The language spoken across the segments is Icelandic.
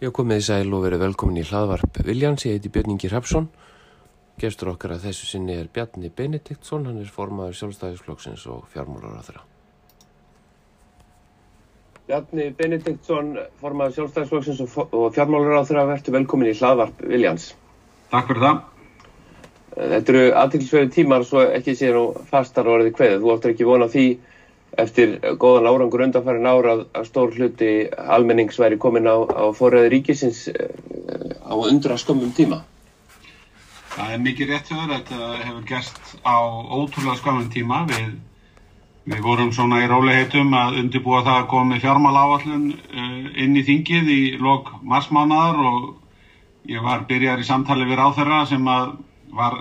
Já, komið í sæl og verið velkomin í hlaðvarp Viljans, ég heiti Björn Ingi Hrapsson. Gestur okkar að þessu sinni er Bjarni Benediktsson, hann er formaður sjálfstæðisflokksins og fjármúlar á þeirra. Bjarni Benediktsson, formaður sjálfstæðisflokksins og fjármúlar á þeirra, verður velkomin í hlaðvarp Viljans. Takk fyrir það. Þetta eru aðtilsverði tímar, svo ekki sé nú fastar orðið hverðið. Þú áttur ekki vona því eftir góðan árangur undanfærin ára að stór hluti almennings væri komin á, á forræði ríkisins eh, á undra skömmum tíma? Það er mikið rétt höfður, þetta hefur gerst á ótrúlega skömmum tíma. Við, við vorum svona í róliheitum að undirbúa það að komi fjármál áallun eh, inn í þingið í lok marsmánaðar og ég var byrjar í samtali við ráþurra sem að var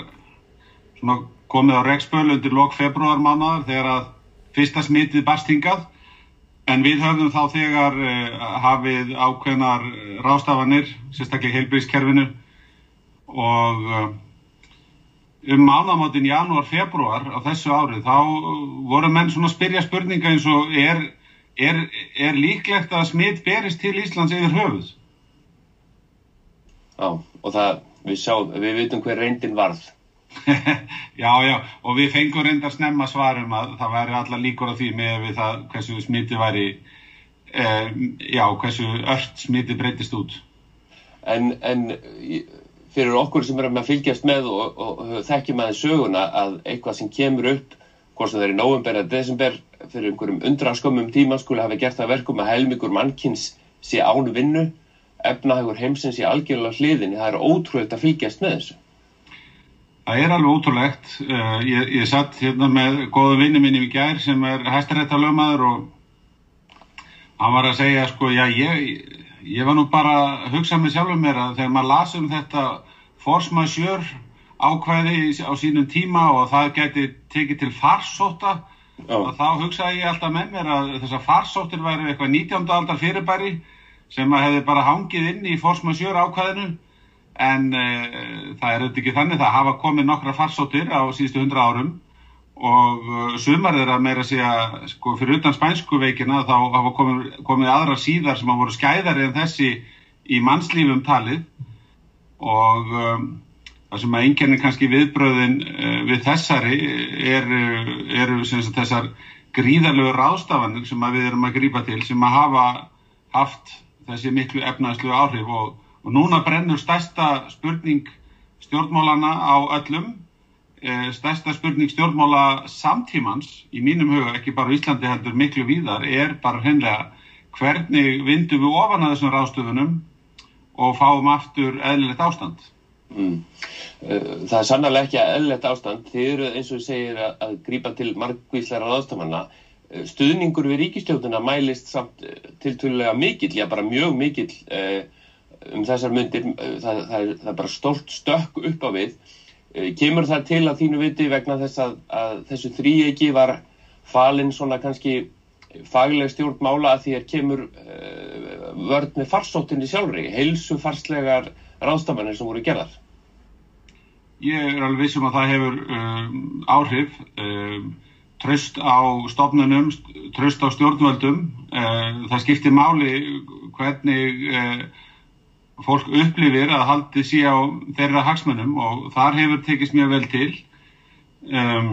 komið á rekspöl undir lok februarmánaðar þegar að fyrsta smitið barstingað en við höfum þá þegar uh, hafið ákveðnar rástafanir, sérstaklega heilbríðskerfinu og uh, um mánamáttinn janúar, februar á þessu árið þá voru menn svona að spyrja spurninga eins og er, er, er líklegt að smitt berist til Íslands yfir höfuð? Já, og það, við, sjá, við vitum hver reyndin varð já, já, og við fengum reyndar snemma svarum að það væri alla líkur á því með við það hversu smiti væri, eh, já, hversu öll smiti breytist út. En, en fyrir okkur sem erum að fylgjast með og, og, og þekkjum aðeins söguna að eitthvað sem kemur upp, hvort sem það er í november eða desember, fyrir einhverjum undraskömmum tíma skuli hafa gert það verkum að helmingur mannkins sé ánu vinnu, efnahagur heimsins sé algjörlega hliðinni, það er ótrúlega að fylgjast með þessu. Það er alveg ótrúlegt. Uh, ég, ég satt hérna með góðu vinni minni í gær sem er hæstaréttalögmaður og hann var að segja sko, já ég, ég var nú bara að hugsa með sjálfum mér að þegar maður lasum þetta force majeure ákvæði á sínum tíma og það geti tekið til farsóta og þá hugsaði ég alltaf með mér að þessar farsóttir væri eitthvað 19. aldar fyrirbæri sem að hefði bara hangið inn í force majeure ákvæðinu en uh, það er auðvitað ekki þannig. Það hafa komið nokkra farsóttir á síðustu hundra árum og uh, sumar að meira segja sko, fyrir utan spænsku veikina þá hafa komið, komið aðra síðar sem hafa voru skæðari en þessi í mannslífum talið. Og um, það sem að einnkjörni kannski viðbröðin uh, við þessari eru er, er, þessar gríðarlegu ráðstafanir sem við erum að grípa til sem að hafa haft þessi miklu efnaðslu áhrif og og núna brennur stærsta spurning stjórnmálana á öllum. E, stærsta spurning stjórnmála samtímans í mínum huga, ekki bara Íslandi heldur miklu víðar, er bara hennilega hvernig vindum við ofan að þessum ráðstöfunum og fáum aftur eðlilegt ástand? Mm. E, það er sannlega ekki eðlilegt ástand. Þið eru eins og segir að, grípa til margvísleira ráðstöfunna e, stuðningur við ríkistjóðuna mælist samt tiltvölulega mikill, já bara mjög mikill eh, um þessar myndir, það, það, það, það er bara stórt stökk upp á við. Eh, kemur það til að þínu viti vegna þess að, að þessu þrýegi var falinn svona kannski fagleg stjórnmála að því að kemur uh, vörð með farsóttinni sjálfri, heilsu farslegar ráðstafanir sem voru gerðar? Ég er alveg vissum að það hefur um, áhrif, um, tröst á stofnunum, tröst á stjórnvöldum, um, það skiptir máli hvernig fólk upplifir að haldi sí á þeirra hagsmunum og þar hefur tekist mjög vel til. Um,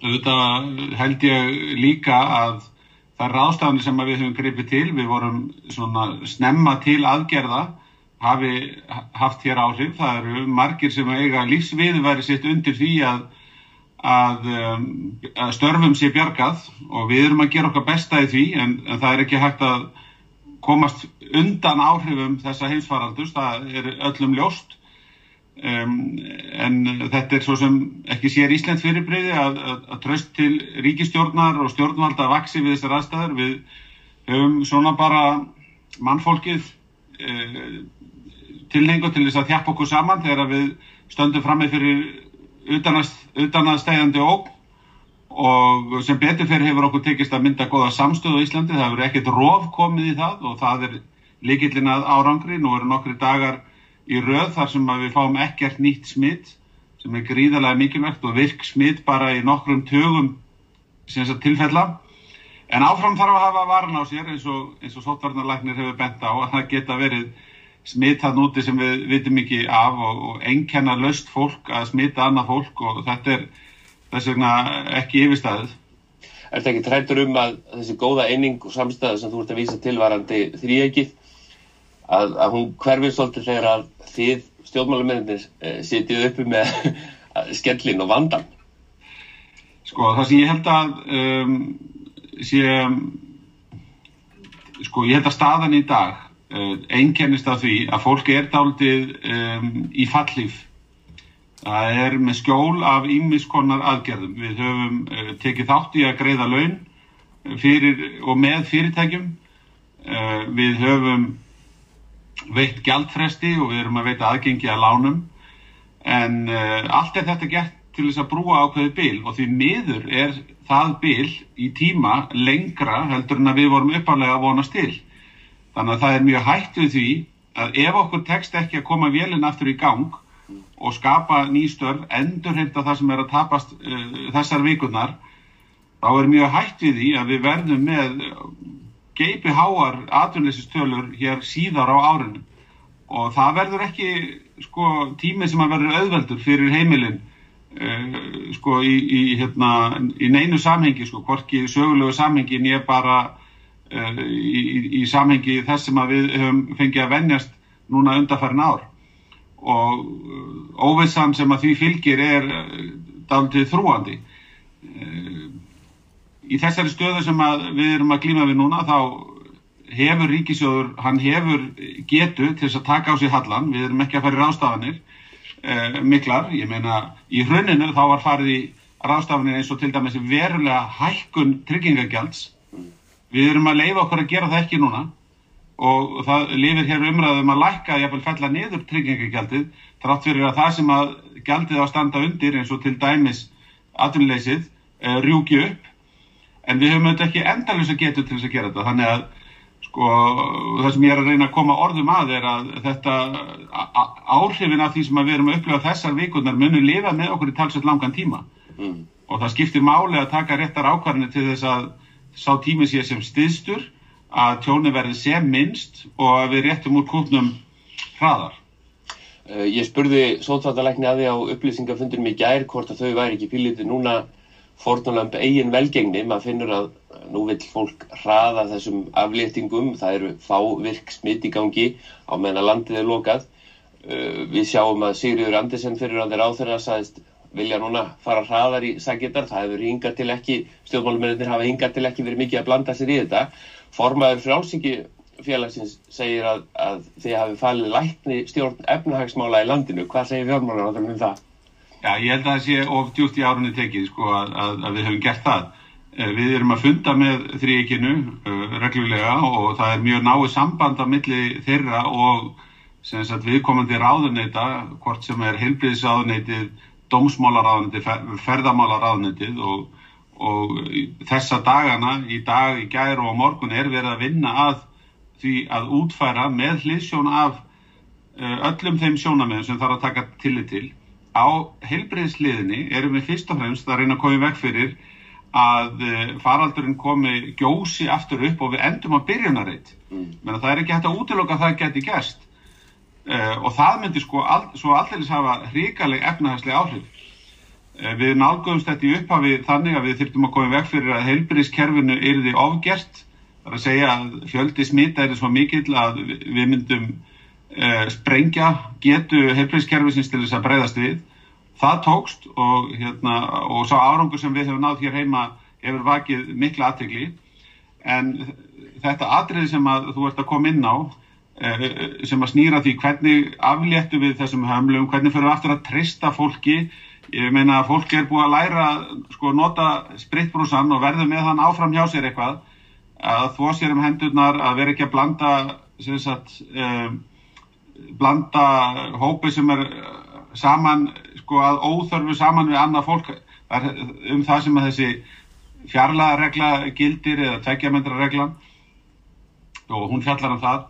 auðvitað held ég líka að það er ráðstafni sem við höfum gripið til við vorum svona snemma til aðgerða hafi haft hér áhrif, það eru margir sem eiga lífsviðværi sitt undir því að, að, um, að störfum sé bjargað og við erum að gera okkar besta í því en, en það er ekki hægt að komast undan áhrifum þessa heimsfaraldus, það er öllum ljóst. Um, en þetta er svo sem ekki sér Ísland fyrirbreyði að, að, að tröst til ríkistjórnar og stjórnvalda vaksi við þessar aðstæður. Við höfum svona bara mannfólkið eh, tilhengu til þess að þjappa okkur saman þegar við stöndum fram með fyrir utan að stæðandi óg og sem betur fyrir hefur okkur tekist að mynda goða samstöðu á Íslandi, það hefur ekkert rof komið í það og það er líkillin að árangri, nú eru nokkri dagar í röð þar sem við fáum ekkert nýtt smitt sem er gríðarlega mikilvægt og virk smitt bara í nokkrum tögum tilfella. En áfram þarf að hafa varan á sér eins og, og sótvarnarlæknir hefur bent á að það geta verið smitað núti sem við vitum ekki af og, og enkenna löst fólk að smita annað fólk og þetta er þess vegna ekki yfirstæðið. Er þetta ekki trættur um að þessi góða eining og samstæða sem þú ert að vísa tilvarandi þrýegið að, að hún hverfið svolítið þegar að þið stjórnmálumennir eh, sitið uppi með skellin og vandan? Sko það sem ég held að um, sé sko ég held að staðan í dag uh, einkennist af því að fólk er dálitið um, í fallíf það er með skjól af ímiskonar aðgerðum. Við höfum uh, tekið þátt í að greiða laun fyrir og með fyrirtækjum. Uh, við höfum veitt gjaldfresti og við erum að veita aðgengi að lánum. En allt er þetta gert til þess að brúa ákveði bil og því miður er það bil í tíma lengra heldur en að við vorum uppalega að vonast til. Þannig að það er mjög hægt við því að ef okkur tekst ekki að koma vélinn aftur í gang og skapa nýstörf, endur heimta það sem er að tapast uh, þessar vikurnar, þá er mjög hægt við því að við verðum með geipi háar atvinnleysistölur hér síðar á árinu. Og það verður ekki sko, tími sem að verður auðveldur fyrir heimilinn Uh, sko í, í, hérna, í neinu samhengi sko, hvorki sögulegu samhengi en ég bara uh, í, í samhengi þess sem við höfum fengið að vennjast núna undarfærin ár og uh, óvissan sem að því fylgir er daldið þrúandi í þessari stöðu sem við erum að glíma við núna þá hefur ríkisjóður, hann hefur getu til þess að taka á sig hallan, við erum ekki að fara í rástafanir eh, miklar, ég meina í hruninu þá var farið í ráðstafanir eins og til dæmis verulega hækkun tryggingagjalds. Við erum að leifa okkur að gera það ekki núna og það lifir hér umræðum að lækka jafnvel fella niður tryggingagjaldið trátt fyrir að það sem að gjaldið á að standa undir eins og til dæmis atvinnuleysið eh, rjúki upp. En við höfum auðvitað ekki endalus að geta til þess að gera þetta. Þannig að sko það sem ég er að reyna að koma orðum að er að þetta áhrifin af því sem við erum að upplifa þessar vikunar munum lifa með okkur í talsett langan tíma. Mm. og það skiptir máli að taka réttar ákvarðinu til þess að sá tími sé sem stiðstur að tjóni verði sem minnst og að við réttum úr kútnum hraðar. Uh, ég spurði sótvartalækni að því á upplýsingafundunum í gær hvort að þau væri ekki píliti núna fórnulamp eigin velgengni, maður finnur að nú vil fólk hraða þessum afléttingum, það eru fá virk smitt í gangi á meðan að landið er lokað. Uh, við sjáum að Sigriður Andersen fyrir á þeirra áþörða sagðist vilja núna fara hraðar í sagettar, það hefur hingað til ekki, stjórnmálumennir hafa hingað til ekki verið mikið að blanda sér í þetta. Formaður frálsingi félagsins segir að, að þið hafi falið lækni stjórn efnahagsmála í landinu. Hvað segir fjármálar um það? Já, ég held að það sé of djúft í árunni tekið sko að, að, við höfum gert það. Eh, við erum að funda með þrýekinu uh, reglulega og það er mjög náið samband á milli þeirra og sagt, viðkomandi ráðuneyta, hvort sem er heilbriðisráðuneytið, dómsmálaráðuneytið, ferðamálaráðuneytið og, og þessa dagana, í dag, í gæru og morgun er verið að vinna að því að útfæra með hliðsjón af uh, öllum þeim sjónamöðum sem þarf að taka tillit til. Á heilbriðisliðinni erum við fyrst og fremst að reyna að koma vekk fyrir að eh, faraldurinn komi gjósi aftur upp og við endum á byrjunarreit mm. menn að það er ekki hægt að útiloka að það geti gerst uh, og það myndi sko all, svo alldeles hafa hríkaleg efnahagslega áhrif við nálgöfumst þetta í upphafi þannig að við þurftum að koma veg fyrir að heilbyrðiskerfinu yrði ofgert. Þar að segja að fjöldi smita er svo mikill að við myndum uh, sprengja getu heilbyrðiskerfisins til þess að breyðast við. Það tókst og, hérna, og sá árangur sem við hefum nátt hér heima hefur vakið mikla aðtegli en þetta atrið sem að þú ert að koma inn á eh, sem að snýra því hvernig afléttu við þessum hömlum, hvernig fyrir við aftur að trista fólki ég meina að fólk er búið að læra sko nota spritbrúsan og verður með þann áfram hjá sér eitthvað að þvó sér um hendurnar að vera ekki að blanda sagt, um, blanda hópi sem er saman sko að óþörfu saman við annað fólk. Um það sem að þessi fjarlaðarregla gildir eða tveggjamendra reglan. Og hún fjallar um það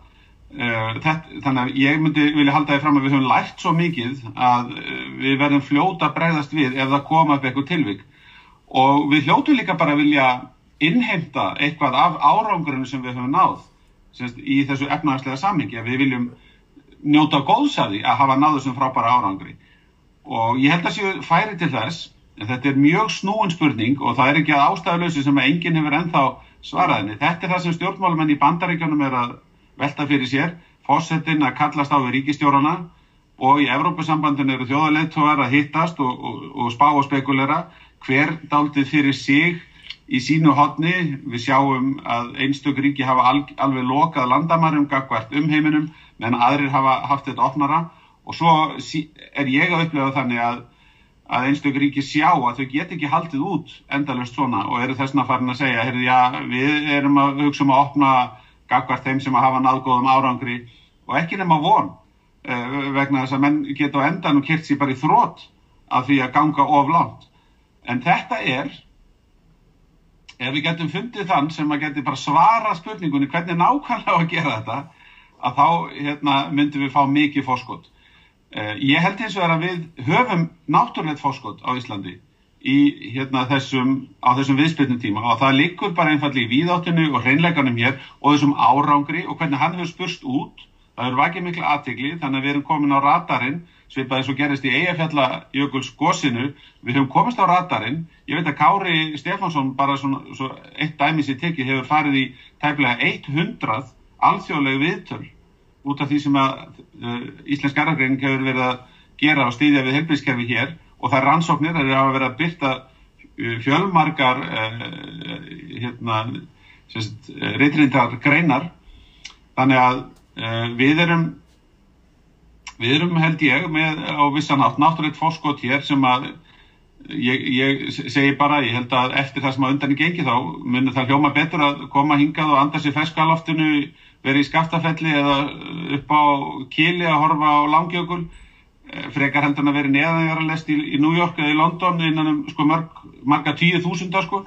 þetta, þannig að ég myndi vilja halda því fram að við höfum lært svo mikið að uh, við verðum fljóta bregðast við ef það koma upp eitthvað tilvík og við hljótu líka bara vilja innheimta eitthvað af árangurinn sem við höfum náð semst, í þessu efnahagslega samhengi að við viljum njóta góðsæði að hafa náðu sem frábæra árangri og ég held að séu færi til þess en þetta er mjög snúin spurning og það er ekki að ástæðuleysi sem enginn hefur ennþá svaraðinni. Þetta er það sem stjórnmálumenn í bandaríkjónum er að velta fyrir sér, fósettin að kallast á við ríkistjórana og í Evrópusambandin eru þjóðarleittóðar að hittast og, og, og spá og spekulera hver daldið fyrir sig í sínu hodni. Við sjáum að einstök ríki hafa al, alveg lokað landamærum gagvart um heiminum meðan aðrir hafa haft þetta opnara og svo er ég að upplefa þannig að að einstök ríki sjá að þau get ekki haldið út endalust svona og eru þessna farin að segja heyrðu, já, við erum að hugsa um að opna gagvart þeim sem að hafa náðgóðum árangri og ekki nema von uh, vegna þess að menn geta á endan og kert sér bara í þrótt af því að ganga of langt. En þetta er ef við getum fundið þann sem að geti bara svara spurningunni hvernig nákvæmlega að gera þetta að þá hérna, myndum við fá mikið fórskott Uh, ég held eins og er að við höfum náttúrulegt fórskot á Íslandi í hérna, þessum, á þessum viðspilnum tíma. Og það likur bara einfalli í víðáttinu og hreinleikanum hér og þessum árangri og hvernig hann hefur spurst út, það eru vakið miklu aðtegli þannig að við erum komin á radarinn svipað eins og gerist í Eyjafjallajökuls gósinu, við höfum komist á radarinn, ég veit að Kári Stefánsson bara svona, svona eitt dæmis í tekið hefur farið í tæplega 100 alþjóðlegu viðtöl út af því sem að uh, Íslensk erðargreining hefur verið að gera og stýðja við helbilskerfi hér og það er rannsóknir að verið að byrta uh, fjölmargar uh, hérna, reytrindar greinar. Þannig að uh, við erum við erum held ég með á vissan átt náttúrulegt fórskot hér sem að ég, ég segi bara, ég held að eftir það sem að undan í gengi þá munir það hljóma betur að koma hingað og anda sér feskalóftinu verið í skaftafelli eða upp á kíli að horfa á langjökul frekar heldur en að verið neðanjaralest í, í New York eða í London innan um sko mörg, marga tíu þúsundar sko.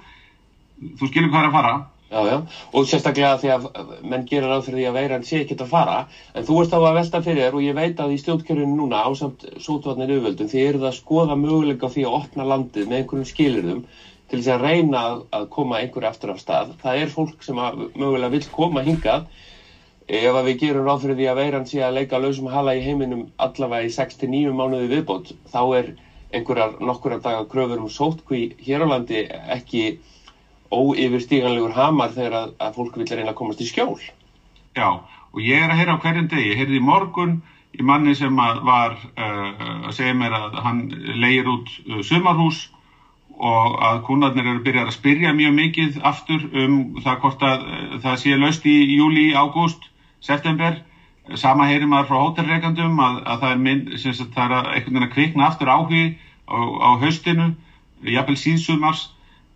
Þú skilur hvað er að fara. Já, já, og sérstaklega því að menn gerir ráð fyrir því að veiran sé ekkert að fara. En þú ert á að velta fyrir þér og ég veit að í stjórnkjörunum núna ásamt sótvarnir auðvöldum þið eruð að skoða möguleika því að opna landið með einhverjum skilirðum til þess að reyna að koma einhverju aftur af stað. Það er fólk sem mögulega vil koma hingað ef að við gerum ráð fyrir því að veiran sé að leika lausum hala í heiminum allavega í 6-9 mánuði viðbót þá er einhverjar nokkura daga kröfur um sótkví hér á landi ekki óyfirstíganlegur hamar þegar að, að fólk vil reyna að komast í skjól. Já, og ég er að heyra á hverjum degi, ég heyrði í morgun í manni sem að var uh, að segja mér að hann leir út uh, sumarhús og að kúnarnir eru byrjað að spyrja mjög mikið aftur um það hvort að uh, það sé löst í júli, ágúst september. Sama heyrir maður frá hótelreikandum að, að það er, mynd, sagt, það er einhvern veginn að kvikna aftur áhugi á, á haustinu jafnvel síðsumars.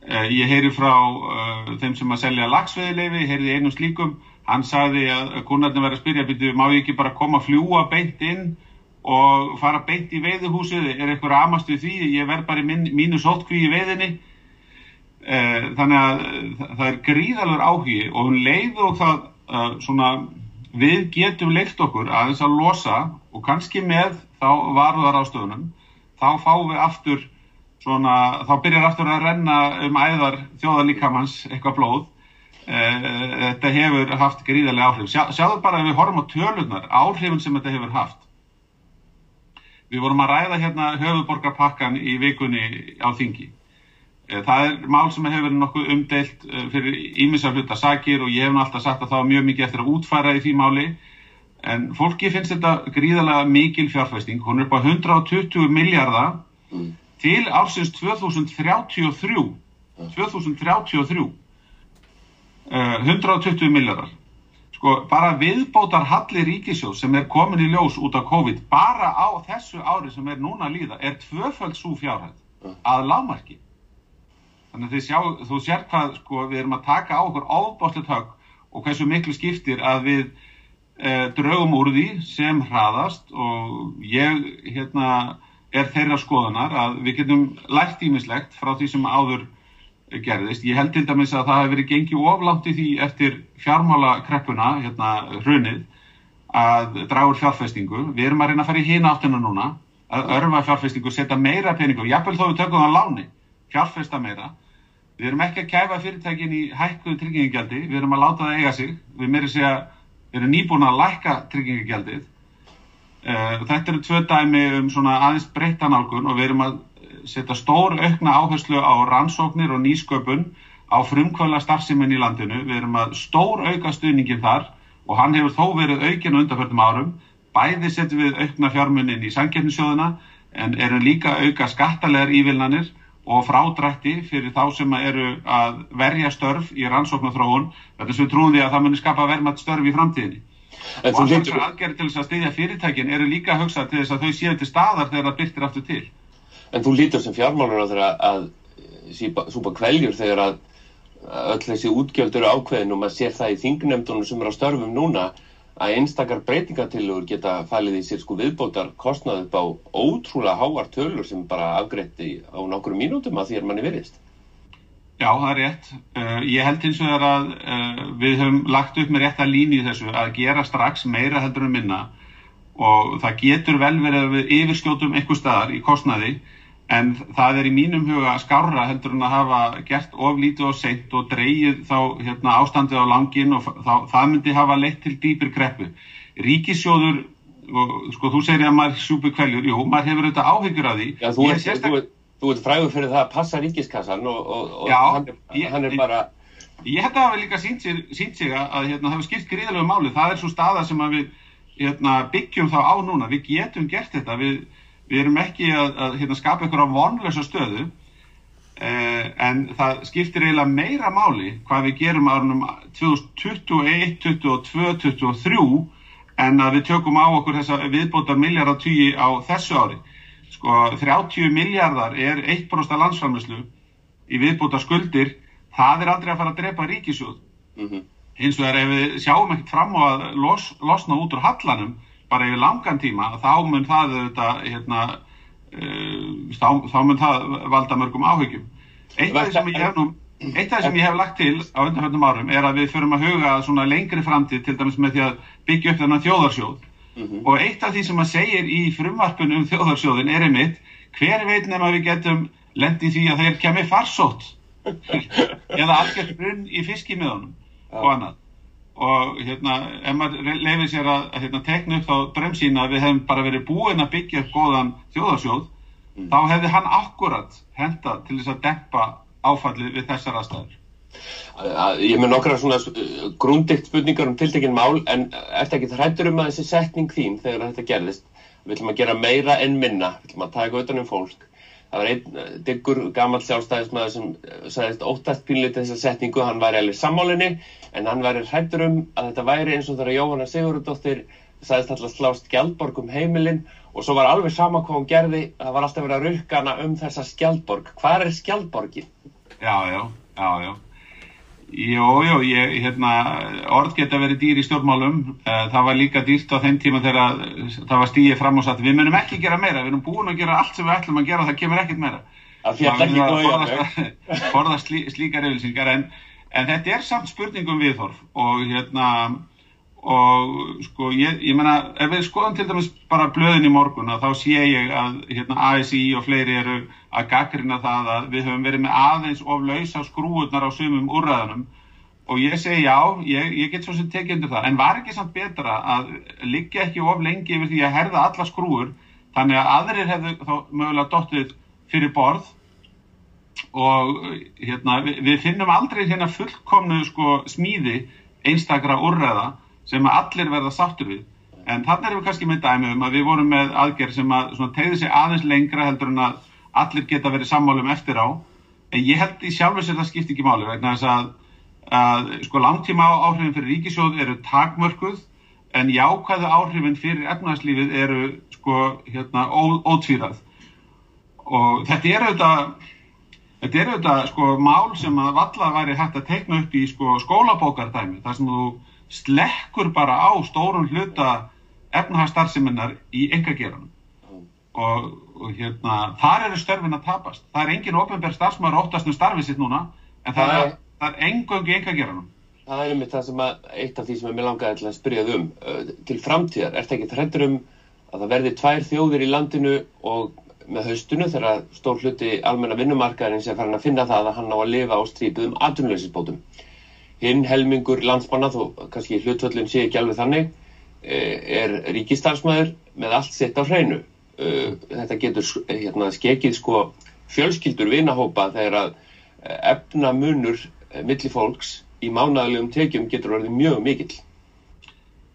Eh, ég heyri frá uh, þeim sem að selja lagsveðileifi, heyriði einum slíkum. Hann sagði að kúnarnir verið að spyrja byrju, má ég ekki bara koma að fljúa beint inn og fara beint í veiðuhúsið er eitthvað ramast við því? Ég verð bara í mín, mínu sótkví í veiðinni. Uh, þannig að það er gríðalur áhugi og hún leiði og það uh, svona við getum leikt okkur aðeins að losa og kannski með þá varðar ástöðunum þá fáum við aftur svona, þá byrjar aftur að renna um æðar þjóðalíkamanns eitthvað blóð. Eh, þetta hefur haft gríðarlega áhrif. Sjá, sjáðu bara ef við horfum á tölunar áhrifin sem þetta hefur haft. Við vorum að ræða hérna höfuborgarpakkan í vikunni á þingi það er mál sem hefur verið nokkuð umdelt eh, fyrir ímissar hluta sakir og ég hef alltaf sagt að það var mjög mikið eftir að útfæra í því máli. En fólki finnst þetta gríðarlega mikil fjárfæsting, hún er upp á 120 miljardar mm. til ársins 2033 2033 uh, 120 miljardar sko bara viðbótar halli ríkisjóð sem er komin í ljós út af COVID bara á þessu ári sem er núna líða er tvöföld svo fjárhæð mm. að lámarki Þannig að sjá, þú sér hvað sko, við erum að taka á okkur ábáslega högg og hversu miklu skiptir að við e, draugum úr því sem hraðast og ég hérna, er þeirra skoðanar að við getum lært ímislegt frá því sem áður gerðist. Ég held til dæmis að það hefur verið gengið oflátt í því eftir fjármála kreppuna, hérna hrunið, að dragur fjárfestingu. Við erum að reyna að fara í hína áttuna núna, að örfa fjárfestingu, setja meira peningu, jáfnveg þó við tökum það á láni, fjárfesta meira Við erum ekki að kæfa fyrirtækin í hækkuðu tryggingagjaldi, við erum að láta það eiga sig. Við meiri segja, erum nýbúin að lækka tryggingagjaldið. Uh, þetta eru tvö dæmi um svona aðeins breyttanálgun og við erum að setja stór aukna áherslu á rannsóknir og nýsköpun á frumkvöla starfsíminn í landinu. Við erum að stór auka stuðningin þar og hann hefur þó verið aukin undanförnum árum. Bæði setjum við aukna fjármunnin í sankjarnisjóðuna en erum líka auka skattalegar ívilnanir og frádrætti fyrir þá sem eru að verja störf í rannsókn og þróun þetta sem við trúum því að það muni skapa verðmatt störf í framtíðinni. En og alls lítur... aðgerði til þess að styðja fyrirtækin eru líka hugsað til þess að þau séu til staðar þegar það byrtir aftur til. En þú lítur sem fjármálur á þeirra að súpa kveljur þegar að öll þessi útgjöld eru ákveðin og maður sér það í þingnemdunum sem eru á störfum núna að einstakar breytingatillur geta falið í sér sko viðbótar kostnaðu upp á ótrúlega háar tölur sem bara afgreitti á nokkru mínútum að því er manni veriðst. Já, það er rétt. Uh, ég held eins og það að uh, við höfum lagt upp með rétta líni í þessu að gera strax meira heldur en minna og það getur vel verið að við yfirskjótum einhver staðar í kostnaði en það er í mínum huga skárra heldur en að hafa gert oflítið og seint og dreyið þá hérna, ástandið á langin og þá, það myndi hafa leitt til dýpir kreppu. Ríkisjóður, og, sko þú segir að maður súpi kveljur, jú, maður hefur auðvitað áhyggjur af því. Já, þú ert sérstak... frægur fyrir það að passa ríkiskassan og, og, og Já, hann, er, hann er bara... Ég held að það hefur líka sínt sig, sínt sig að hérna, það hefur skipt gríðalegu máli. Það er svo staða sem við hérna, byggjum þá á núna. Við getum gert þetta. Við við erum ekki að, að hérna, skapa einhverja vonlösa stöðu eh, en það skiptir eiginlega meira máli hvað við gerum árunum 2021, 2022, 2023 en að við tökum á okkur þessa viðbótar miljardatýji á þessu ári. Sko 30 miljardar er 1% landsframlöslu í viðbótar skuldir, það er aldrei að fara að drepa ríkisjóð. Mm -hmm. Hins vegar ef við sjáum ekkert fram á að los, losna út úr hallanum bara yfir langan tíma þá mun það auðvitað hérna, uh, þá, þá mun það valda mörgum áhugjum eitt af því sem ég hef lagt til á undanfjöndum árum er að við förum að huga svona lengri framtíð til dæmis með því að byggja upp þennan þjóðarsjóð. Mm -hmm. og eitt af því sem að segir í frumvarpunum um þjóðarsjóðin er einmitt hver veit nefn að við getum lendið því að þeir kemi farsótt? Eða algjört brunn í fiskimiðunum og annað og hérna, ef maður lefið sér að, að hérna, tekna upp þá dröm sína að við hefum bara verið búin að byggja upp góðan þjóðarsjóð, mm. þá hefði hann akkurat henda til þess að dempa áfallið við þessar aðstæður. Ég með nokkra svona uh, grúndikt spurningar um tiltekinn mál, en eftir ekki það hrættur um að þessi setning þín þegar þetta gerðist, við ætlum að gera meira en minna, við ætlum að taka utanum fólk, það var einn diggur gammal sjálfstæðismæður sem eh, sagðist óttast pínlítið þessa setningu, hann væri alveg sammálinni en hann væri hrættur um að þetta væri eins og þegar Jóhanna Sigurðardóttir sagðist alltaf slást skjaldborg um heimilinn og svo var alveg sama hvað hún gerði, það var alltaf verið að rukka hana um þessa skjaldborg. Hvað er skjaldborgin? Já, já, já, já. Jú, jú, ég, hérna, orð geta verið dýr í stjórnmálum, eh, það var líka dýrt á þeim tíma þegar það var stíið fram og satt, við munum ekki gera meira, við erum búin að gera allt sem við ætlum að gera, það kemur ekkert meira. Það er ekki góð, forðast slí, slíkar yfirlýsingar, en, en þetta er samt spurningum viðhorf og hérna, og sko, ég, ég menna, ef við skoðum til dæmis bara blöðin í morgun, þá sé ég að hérna, ASI og fleiri eru að gaggrina það að við höfum verið með aðeins of lausa skrúurnar á sumum úrraðunum og ég segi já, ég, ég get svo sem tekið undir það, en var ekki samt betra að liggja ekki of lengi yfir því að herða alla skrúur, þannig að aðrir hefðu þá mögulega dóttið fyrir borð? Og hérna, við, við finnum aldrei hérna fullkomnu sko, smíði einstakra úrraða sem allir verða sáttur við. En þannig erum við kannski með dæmi um að við vorum með aðgerð sem að tegði sig aðeins lengra heldur en að allir geta verið sammálum eftir á. En ég held í sjálfur sér það skipt ekki máli vegna þess að, að sko langtíma áhrifin fyrir ríkisjóð eru takmörkuð en jákvæðu áhrifin fyrir efnarslífið eru sko hérna ó, ótvíðað og þetta er auðvitað þetta er auðvitað sko mál sem að valla væri hægt að teikna upp í sko skólabókardæmi þar sem þú slekkur bara á stórun hluta efnahagsstarfseminnar í engageranum og, og hérna, þar eru störfin að tapast. Það er engin ofenbær starfsmæður óttast með starfið sitt núna en það, það er, er engöngi engageranum. Það er einmitt það sem að, eitt af því sem ég með langaði til að spyrjað um uh, til framtíðar. Er þetta ekki þrættur um að það verði tvær þjóðir í landinu og með haustunu þegar stór hluti almenna vinnumarkaðarins er farin að finna það að hann á að lifa á strípuðum atvinnuleysisbótum. Hinn helmingur landsmanna, þó kannski hlutvöllin sé ekki alveg þannig, eh, er ríkistarfsmæður með allt sitt á hreinu. Eh, þetta getur hérna, skekið sko fjölskyldur vinahópa þegar að efna munur milli fólks í mánaglegum tekjum getur orðið mjög mikill.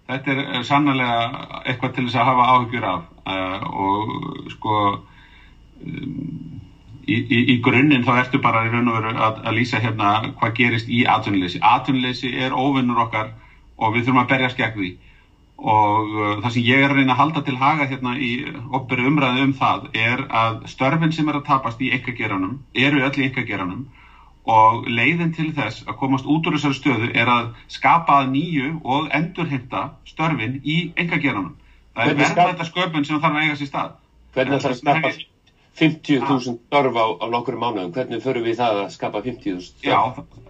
Þetta er sannlega eitthvað til þess að hafa áhugjur af og sko í, í, í grunninn þá ertu bara í raun og veru að, að lýsa hérna hvað gerist í atvinnuleysi. Atvinnuleysi er óvinnur okkar og við þurfum að berjast gegn því og uh, það sem ég er að reyna að halda til haga hérna í opberi umræðu um það er að störfin sem er að tapast í ykkageranum eru öll í ykkageranum og leiðin til þess að komast út úr þessari stöðu er að skapa nýju og endurheimta störfin í ykkageranum. Það er verðvægt sköpun sem þarf að eiga sér stað. Hvernig ætlar að skapa 50.000 störf á, á nokkru mánuðum? Hvernig förum við það að skapa 50.000 störf? Já,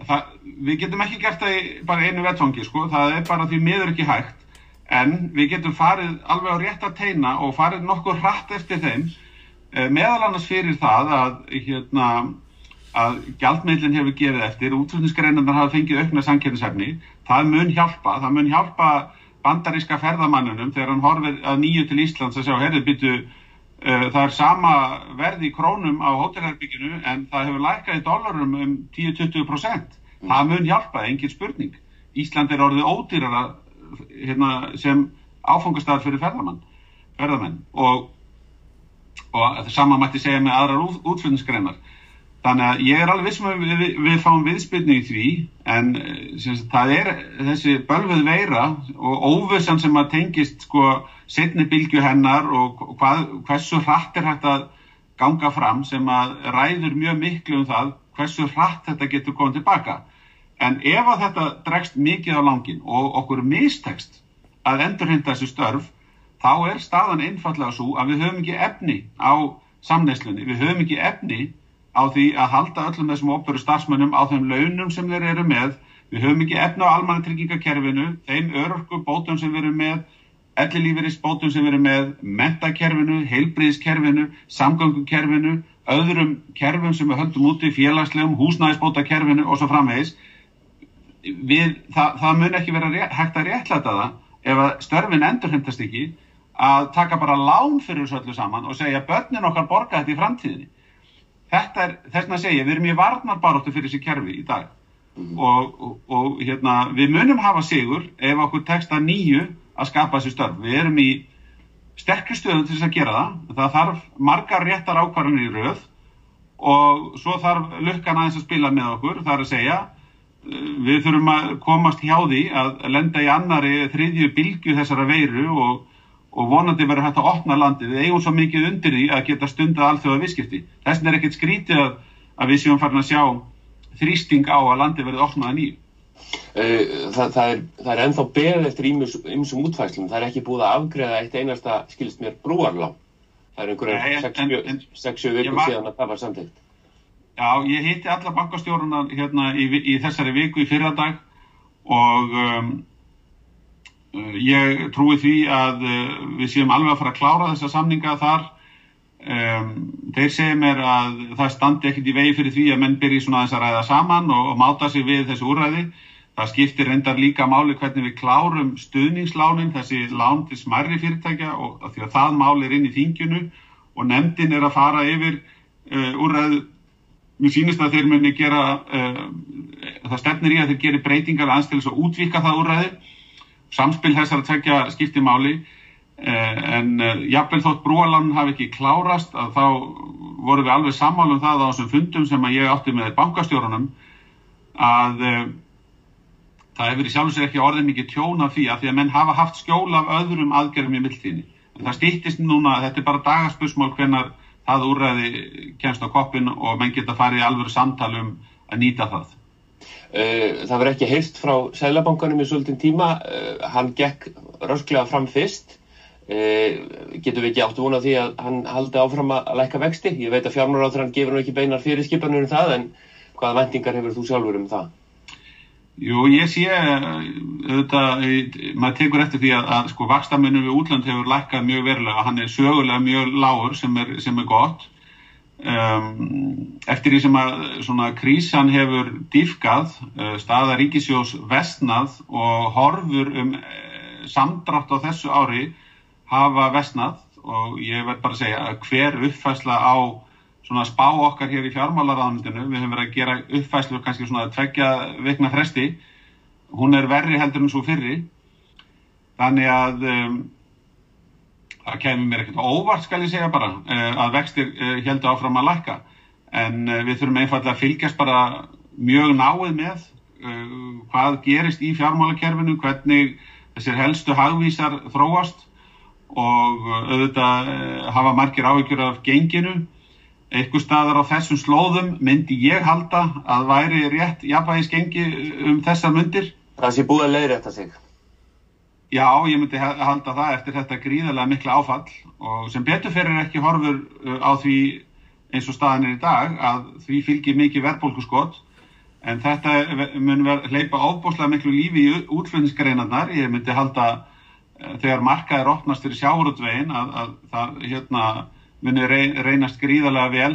það, við getum ekki gert það í bara einu vettfangi, sko. Það er bara því miður ekki hægt. En við getum farið alveg á rétt að teina og farið nokkur hratt eftir þeim eh, meðal annars fyrir það að, hérna, að gjaldmeilin hefur gefið eftir, útflutningsgreinandar hafa fengið aukna sankjörnishefni. Það mun hjálpa, það mun hjálpa bandaríska ferðamannunum þegar hann horfið að nýju til Íslands að sjá, herri, byttu, það er sama verð í krónum á hótelherbygginu en það hefur lækkað í dólarum um 10-20%. Mm. Það mun hjálpa, engin spurning. Ísland er orðið ódýrara hérna, sem áfangastæðar fyrir ferðamann, ferðamenn og, og sama mætti segja með aðrar út, útflutningsgreinar. Þannig að ég er alveg vissum að við, við, við fáum viðspilni í því en sagt, það er þessi bölfuð veira og óvissan sem að tengist sko setni bylgu hennar og hvað, hversu hratt er hægt að ganga fram sem að ræður mjög miklu um það hversu hratt þetta getur komið tilbaka. En ef að þetta dregst mikið á langin og okkur mistekst að endurhinda þessu störf, þá er staðan einfallega svo að við höfum ekki efni á samneislunni, við höfum ekki efni á því að halda öllum þessum óperu starfsmönnum á þeim launum sem þeir eru með, við höfum ekki efni á almannatryggingakerfinu, þeim örorku bótum sem við erum með, ellilífeyris bótum sem erum með, mentakerfinu, heilbríðiskerfinu, samgöngukerfinu, öðrum kerfum sem við höldum úti, félagslegum, húsnæðisbótakerfinu og svo framvegis við, það, það mun ekki vera rétt, hægt að réttlæta það ef að störfin endurhendast ekki að taka bara lán fyrir þessu öllu saman og segja börnin okkar borga þetta í framtíðinni. Þetta er, þess að segja, við erum í varnarbaróttu fyrir þessi kerfi í dag mm. og, og, og hérna, við munum hafa sigur ef okkur tekst að nýju að skapa þessi störf. Við erum í sterkri stöðum til þess að gera það. Það þarf margar réttar ákvarðanir í rauð og svo þarf lukkan aðeins að spila með okkur, það er að segja við þurfum að komast hjá því að lenda í annari þriðju bylgu þessara veiru og, og vonandi verður hægt að opna landið. Við eigum svo mikið undir því að geta stundið alþjóða visskipti. Þess vegna er ekkert skrítið að, að við séum farin að sjá þrýsting á að landið verður opnað nýju. Eh, það, það, er, það er ennþá beð eftir ymsum útfæslum. Það er ekki búið að afgreða eitt einasta, skilst mér, brúarlá. Það er einhverjum 6-7 vikur síðan að það var samtitt. Já, ég hitti alla bankastjóruna hérna í, í þessari viku í fyrradag og um, uh, ég trúi því að uh, við séum alveg að fara að klára þessa samninga þar. Um, þeir segja mér að það standi ekkert í vegi fyrir því að menn byrji svona þess að ræða saman og, og máta sig við þessu úræði. Það skiptir reyndar líka máli hvernig við klárum stuðningslánin, þessi lán til smarri fyrirtækja og því að það máli er inn í þingjunu og nefndin er að fara yfir uh, úræðu Mér sýnist að þeir muni gera, uh, það stefnir í að þeir geri breytingar aðeins til þess að útvíka það úrræði. Samspil þessar að tekja skipti máli en uh, jafnvel þótt brúalann hafi ekki klárast að þá voru við alveg sammálum það á þessum fundum sem að ég átti með bankastjórunum að það hefur í sjálf og sér ekki orðin mikið tjóna því að því að menn hafa haft skjól af öðrum aðgerðum í mildtíðinni. En það stýttist núna, þetta er bara dagarspösmál hvenar það úrræði kemst á koppin og menn geta farið alvöru samtalum að nýta það. Eh, það verður ekki heilt frá Sælabankanum í svolítinn tíma, eh, hann gekk rösklega fram fyrst, eh, getur við ekki áttu vona því að hann haldi áfram að læka vexti, ég veit að fjármáráður hann gefur nú ekki beinar fyrirskipanur um það en hvaða vendingar hefur þú sjálfur um það? Jú, ég sé auðvitað, maður tekur eftir því að, að sko vakstamunum við útland hefur lækkað mjög verulega, hann er sögulega mjög lágur sem er, sem er gott. Um, eftir því sem að svona krísan hefur dýfkað, uh, staða ríkisjós vestnað og horfur um uh, samdrátt á þessu ári hafa vestnað og ég verð bara að segja að hver uppfæsla á svona spá okkar hér í fjármálaráðanundinu, við höfum verið að gera uppfæslu kannski svona tveggja vikna fresti, hún er verri heldur en svo fyrri, þannig að um, það kemur mér ekkert óvart skal ég segja bara uh, að vextir heldur áfram að lækka, en uh, við þurfum einfallega að fylgjast bara mjög náið með hvað gerist í fjármálakerfinu, hvernig þessir helstu hagvísar þróast og auðvitað hafa margir áhyggjur af genginu eitthvað staðar á þessum slóðum myndi ég halda að væri rétt jafnvægisgengi um þessar myndir. Það sé búið að leiðrætta sig. Já, ég myndi halda það eftir þetta gríðarlega mikla áfall og sem betur fyrir ekki horfur á því eins og staðan er í dag að því fylgir mikið verðbólkuskott en þetta mun hleypa ábúslega miklu lífi í útflutningsgreinarnar. Ég myndi halda þegar markaðir opnast fyrir sjáurútvegin að, að það hérna muni reynast gríðarlega vel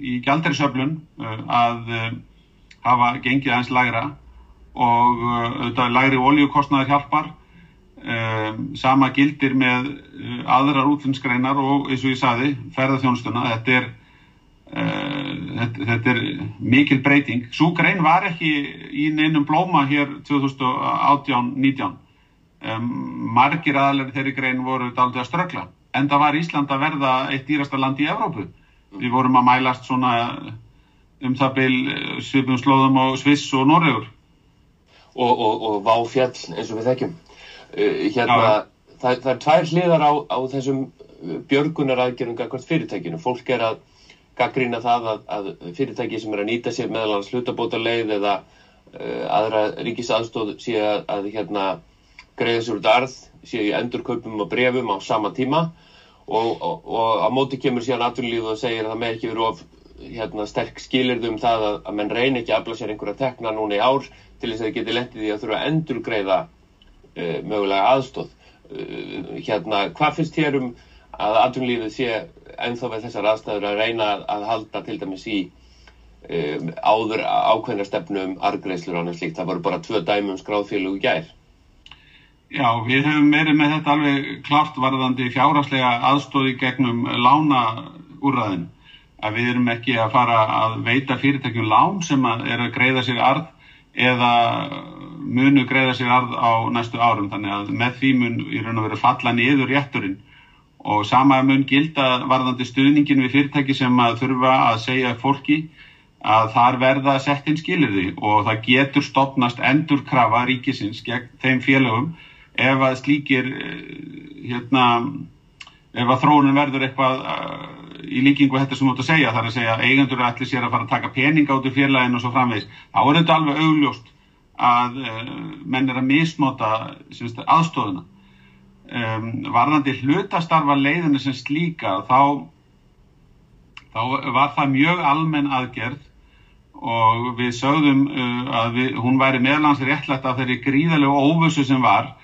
í gjaldarisöflun uh, að uh, hafa gengið aðeins lagra og uh, auðvitað lagri oljukostnaðar hjálpar. Sama gildir með aðrar útlinskreinar og eins og ég saði ferðarþjónustuna þetta er, þetta, þetta er mikil breyting. Svo grein var ekki í neinum blóma hér 2018-19 um, margir aðlar þeirri grein voru aldrei að strökla en það var Ísland að verða eitt dýrasta land í Evrópu. Við vorum að mælast svona um það byl eh, svipum slóðum á Sviss og Norrögur. Og, og, og vá fjall eins og við þekkjum. Uh, hérna, það, það er tvær hliðar á, á þessum eh, björgunaræðgjörnum gagvart fyrirtækinu. Fólk er að gaggrína það að, að fyrirtæki sem er að nýta sér meðal hans hlutabóta leið eða uh, aðra ríkisaðstóð sé að, að hérna, greiða sér út arð, sé í endurkaupum og brefum á sama tíma og, og, og á móti kemur síðan atvinnulíðu og segir að það með ekki verið of hérna, sterk skilirðu um það að, að menn reyni ekki að afla sér einhverja tekna núna í ár til þess að það geti lendið í að þurfa að endur greiða uh, mögulega aðstóð. Uh, hérna, hvað finnst þér um að atvinnulíðu sé enþá við þessar aðstæður að reyna að halda til dæmis í um, áður ákveðna stefnu um argreislur og annars líkt. Það voru bara tvö dæmum skráðfélag og gær. Já, við hefum verið með þetta alveg klart varðandi fjáraslega aðstóði gegnum lána úrraðin. Að við erum ekki að fara að veita fyrirtækjum lán sem að er að greiða sér arð eða munu greiða sér arð á næstu árum. Þannig að með því mun í raun og veru falla niður rétturinn og sama mun gilda varðandi stuðningin við fyrirtæki sem að þurfa að segja fólki að þar verða sett inn skilirði og það getur stopnast endur krafa ríkisins gegn þeim félögum ef að slíkir eh, hérna, ef að þróunum verður eitthvað uh, í líkingu þetta sem þú ætti að segja, þar að segja eigendur allir sér að fara að taka pening át í félaginu og svo framvegs, þá er þetta alveg augljóst að uh, menn er að misnota aðstofuna um, varðandi hlutastarfa leiðinu sem slíka þá, þá var það mjög almenn aðgerð og við sögðum uh, að við, hún væri meðlans réttlætt af þeirri gríðalegu óvössu sem var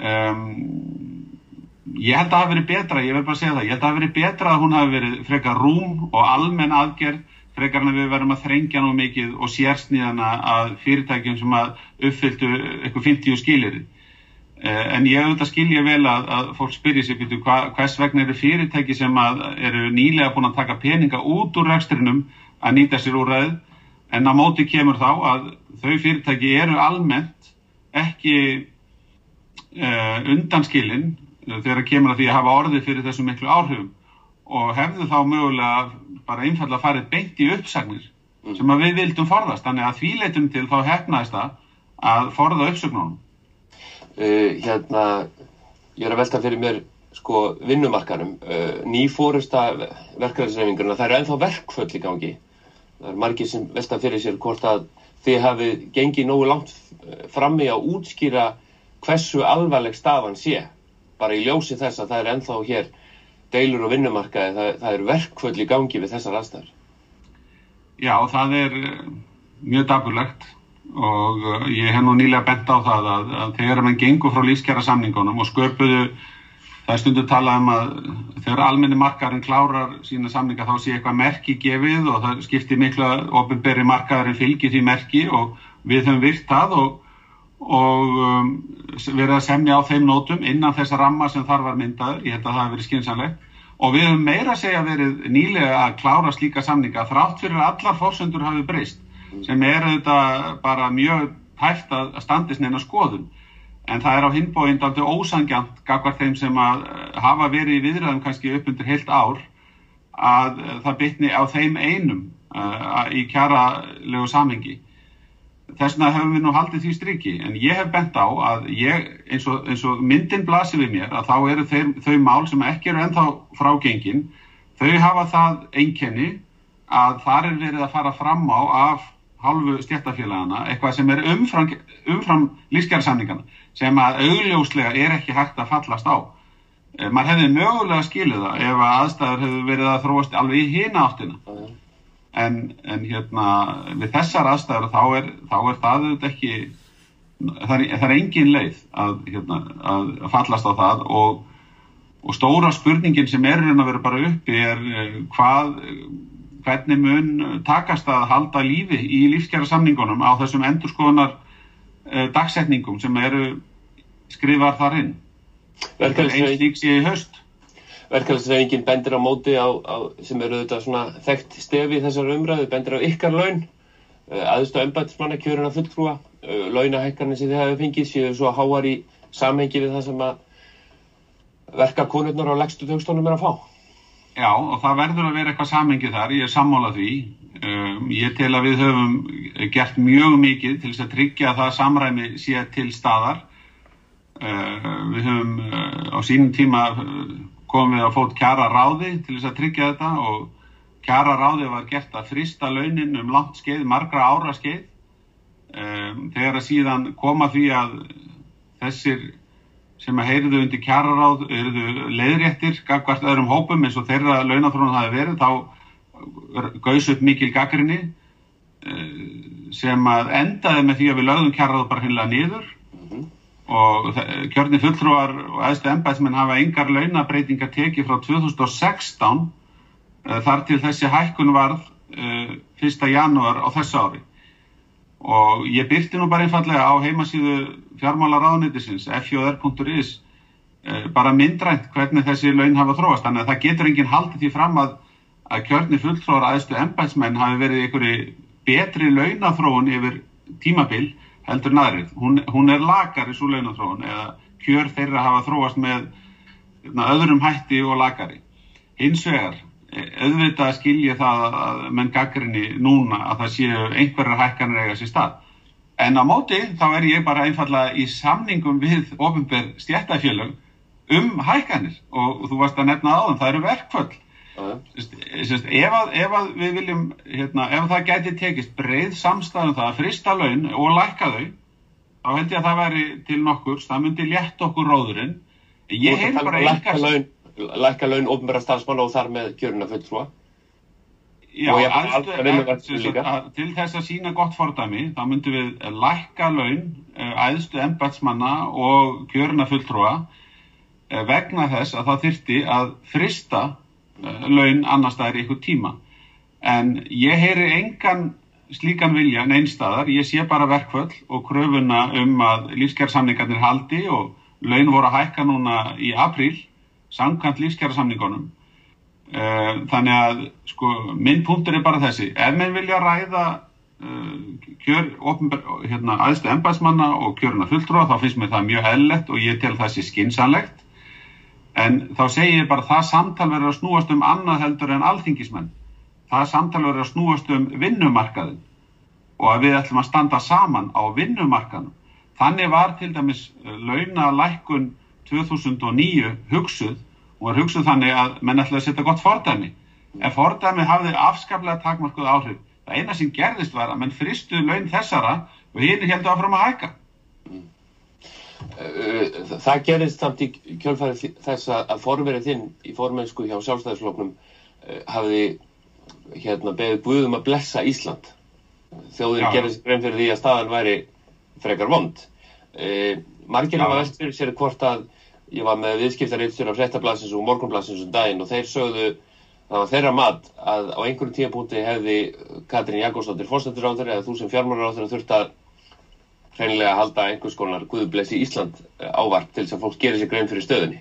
Um, ég held að það hafi verið betra, ég verð bara að segja það, ég held að það hafi verið betra að hún hafi verið frekar rúm og almenn aðgerð frekar en við verðum að þrengja nú mikið og sérsnýðana að fyrirtækjum sem að uppfylltu eitthvað 50 skilir. Uh, en ég auðvitað skilja vel að, að fólk spyrja sér byrju hva, hvers vegna eru fyrirtæki sem eru nýlega búin að taka peninga út úr rekstrinum að nýta sér úr ræð en á móti kemur þá að þau fyrirtæki eru almennt ekki uh, undanskilin uh, þegar kemur að því að hafa orði fyrir þessu miklu áhrifum. Og hefðu þá mögulega bara einfallega farið beint í uppsagnir mm. sem að við vildum forðast. Þannig að því leitum til þá hefnaðist að forða uppsögnunum. Uh, Hérna ég er að velta fyrir mér sko vinnumarkarum ný fórusta verkefæðisreifingurna það eru ennþá verkföll í gangi. Það er margir sem velta fyrir sér hvort að þið hafið gengið nógu langt frammi að útskýra hversu alvarleg stafan sé bara í ljósi þess að það er ennþá hér deilur og vinnumarkaði, það, það er verkvöld í gangi við þessar aðstæður. Já, það er eh, mjög dapurlegt og uh, ég hef nú nýlega bent á það að, að þegar mann gengur frá lífskjara samningunum og sköpuðu það er stundu talað um að þegar almenni markaðurinn klárar sína samninga þá sé eitthvað merki gefið og það skiptir miklu að ofinberi markaðurinn fylgir því merki og við höfum virt það og, og um, verið að semja á þeim nótum innan þessa ramma sem þar var myndaður, ég held að það hefur verið skynsanlegt og við höfum meira segja verið nýlega að klára slíka samninga þrátt fyrir allar fórsendur hafi breyst sem er þetta bara mjög hægt að standist neina skoðun. En það er á hinbóind aldrei ósangjant gagvar þeim sem að eh, hafa verið í viðræðum kannski upp undir heilt ár að það bytni á þeim einum uh, í kjara legu samhengi þess vegna hefum við nú haldið því striki en ég hef bent á að ég, eins, og, eins og myndin blasir við mér að þá eru þeir, þau mál sem ekki eru ennþá frágengin þau hafa það einkenni að þar er verið að fara fram á af halvu stjættafélagana eitthvað sem er umfram, umfram lífskjársamningana sem að augljóslega er ekki hægt að fallast á. Eh, maður hefði mögulega skiluð það ef að aðstæður hefur verið að þróast alveg í hýna áttina. En, en hérna við þessar aðstæður þá er, þá er það ekki það er, það er engin leið að, hérna, að fallast á það og, og stóra spurningin sem er að vera bara uppi er eh, hvað hvernig mun takast að halda lífi í lífskjara samningunum á þessum endurskoðunar uh, dagsetningum sem eru skrifar þar inn. Þetta er einn slíks í haust verkefælisreifingin bendir á móti á, á, sem eru þetta svona þekkt stefi þessar umræðu, bendir á ykkar laun. Uh, aðstu ömbætismanna kjöruna fulltrúa. Uh, launahækkarnir sem þið hefur fengið séu svo háar í samhengi við það sem að verka konurnar á leggstu tögstónum er að fá. Já og það verður að vera eitthvað samhengi þar, ég er sammálað því. Um, ég tel að við höfum gert mjög mikið til þess að tryggja að það samræmi sé til staðar. Uh, við höfum á sínum tíma komum við að fót kjara ráði til þess að tryggja þetta og kjara ráði var gert að frista launin um langt skeið, margra ára skeið. Um, þegar að síðan koma því að þessir sem að heyriðu undir kjara ráð eruðu leiðréttir gagvart öðrum hópum eins og þeirra launathrónum hafi verið þá gauðs upp mikil gaggrinni uh, sem að endaði með því að við lögðum kjara ráð bara hinnlega niður og kjörni fulltrúar og aðstu ennbæðsmenn hafa yngar launabreitingar tekið frá 2016 uh, þar til þessi hækkun varð uh, 1. janúar á þessu ári og ég byrti nú bara einfallega á heimasíðu fjármálaráðunitisins fjr.is uh, bara myndrænt hvernig þessi laun hafa þróast þannig að það getur enginn haldið því fram að, að kjörni fulltrúar aðstu ennbæðsmenn hafi verið einhverju betri launathróun yfir tímabill heldur naðrið. Hún, hún er lakari svo launathróun eða kjör þeirra hafa þróast með na, öðrum hætti og lakari. Hins vegar, e, auðvitað skilja það að menn gaggrinni núna að það séu einhverjar hækkanir eiga sér stað. En á móti þá er ég bara einfallega í samningum við ofinber stjættafélög um hækkanir og, og þú varst að nefna á það, eru verkföll Sest, ef, að, ef að við viljum hérna, ef það gæti tekist breið samstæðum það að frista laun og lækka þau þá held ég að það væri til nokkur það myndi létt okkur róðurinn. Ég hef bara lækka laun, lækka laun ofnbæra stafsmann og þar með kjöruna fulltrúa. Já, til þess að sína gott fordæmi þá myndum við lækka laun aðstu ennbætsmanna og kjöruna fulltrúa eh, vegna þess að það þyrti að frista Eh, laun annar í eitthvað tíma. En ég heyri engan slíkan vilja neinstadar, ég sé bara verkvöld og kröfuna um að lífskjársamningarnir haldi og laun voru að hækka núna í apríl samkvæmt lífskjársamningunum eh, þannig að sko minn punktur er bara þessi, ef menn vilja ræða uh, kjör hérna, aðstu embæsmanna og kjöruna fulltrúa þá finnst mér það mjög hellett og ég tel það sé skinsanlegt En þá segir ég bara að það samtal verður að snúast um annað heldur en alþingismenn. Það samtal verður að snúast um vinnumarkaðin og að við ætlum að standa saman á vinnumarkaðin. Þannig var til dæmis launalækkun 2009 hugsuð og var hugsuð þannig að menn ætlaði að setja gott fordæmi. En fordæmi hafði afskaplega takmarkuð áhrif. Það eina sem gerðist var að menn fristuð laun þessara og hinn heldur áfram að hækka. Það gerist samt í kjölfæri þess að forverið þinn í formensku hjá sjálfstæðisfloknum eh, hafði hérna beðið Guðum að blessa Ísland þjóðir Já. gerir sér grein fyrir því að staðan væri frekar vond. E, margir hafa velt fyrir sér hvort að ég var með viðskiptarreitstjóra fréttablasins og morgunblasins um daginn og þeir sögðu það var þeirra mat að á einhverjum tíapúnti hefði Katrín Jakobsdóttir fórstættur eða þú sem fjármálar þurft að hreinlega halda einhvers konar Guðblessi Ísland eh, ávarp til þess að fólk gerir sér grein fyrir stöðunni.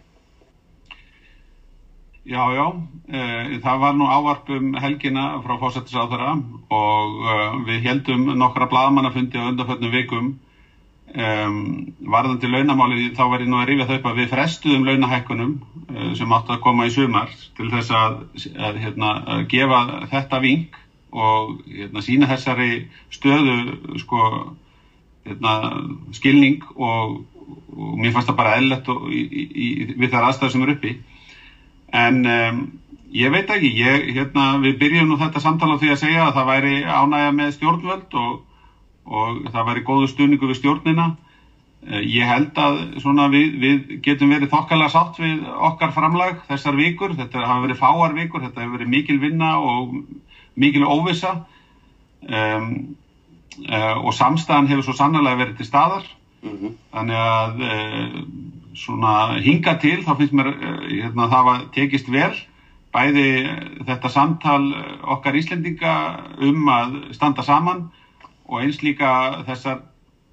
Já, já, uh, það var nú ávarp um helgina frá fósættisáþara og uh, við heldum nokkra bladamannafundi á undanfötnum vikum um, varðandi launamáli þá var ég nú að rífa þau upp að við frestuðum launahækkunum sem áttu að koma í sumar til þess að, að, hérna, að gefa þetta ving og hérna, sína þessari stöðu sko, hérna, skilning og, og mér fannst það bara eðlert við þar aðstæður sem eru uppi En um, ég veit ekki, ég, hérna, við byrjum nú þetta samtala því að segja að það væri ánægja með stjórnvöld og, og það væri góðu stuðningu við stjórnina. Uh, ég held að við, við getum verið þokkalega sátt við okkar framlag þessar vikur. Þetta hafa verið fáar vikur, þetta hefur verið mikil vinna og mikil óvisa um, og samstæðan hefur svo sannlega verið til staðar. Mm -hmm. Þannig að uh, svona hinga til þá finnst mér uh, hérna, það var tekist vel bæði þetta samtal okkar Íslendinga um að standa saman og eins líka þessar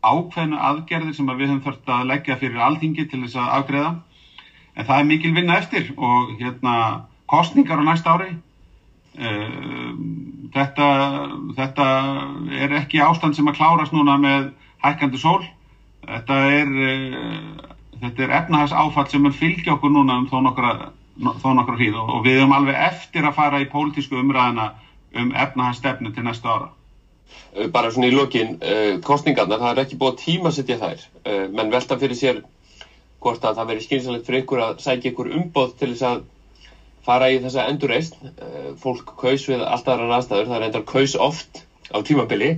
ákveðnu aðgerðir sem að við höfum þurft að leggja fyrir alþingi til þess að afgreða en það er mikil vinna eftir og hérna kostningar á næsta ári þetta, þetta er ekki ástand sem að klárast núna með hækkandi sól þetta er, uh, þetta er efnahags áfall sem er fylgja okkur núna um þó nokkra, hríð og, við höfum alveg eftir að fara í pólitísku umræðina um efnahagsstefnu til næsta ára. Bara svona í lokin, kostningarnar, það er ekki búið að tímasetja þær, uh, menn velta fyrir sér hvort að það veri skynsalegt fyrir ykkur að sækja ykkur umboð til þess að fara í þessa endurreist. Uh, fólk kaus við allt aðra aðstæður, það er endar kaus oft á tímabili.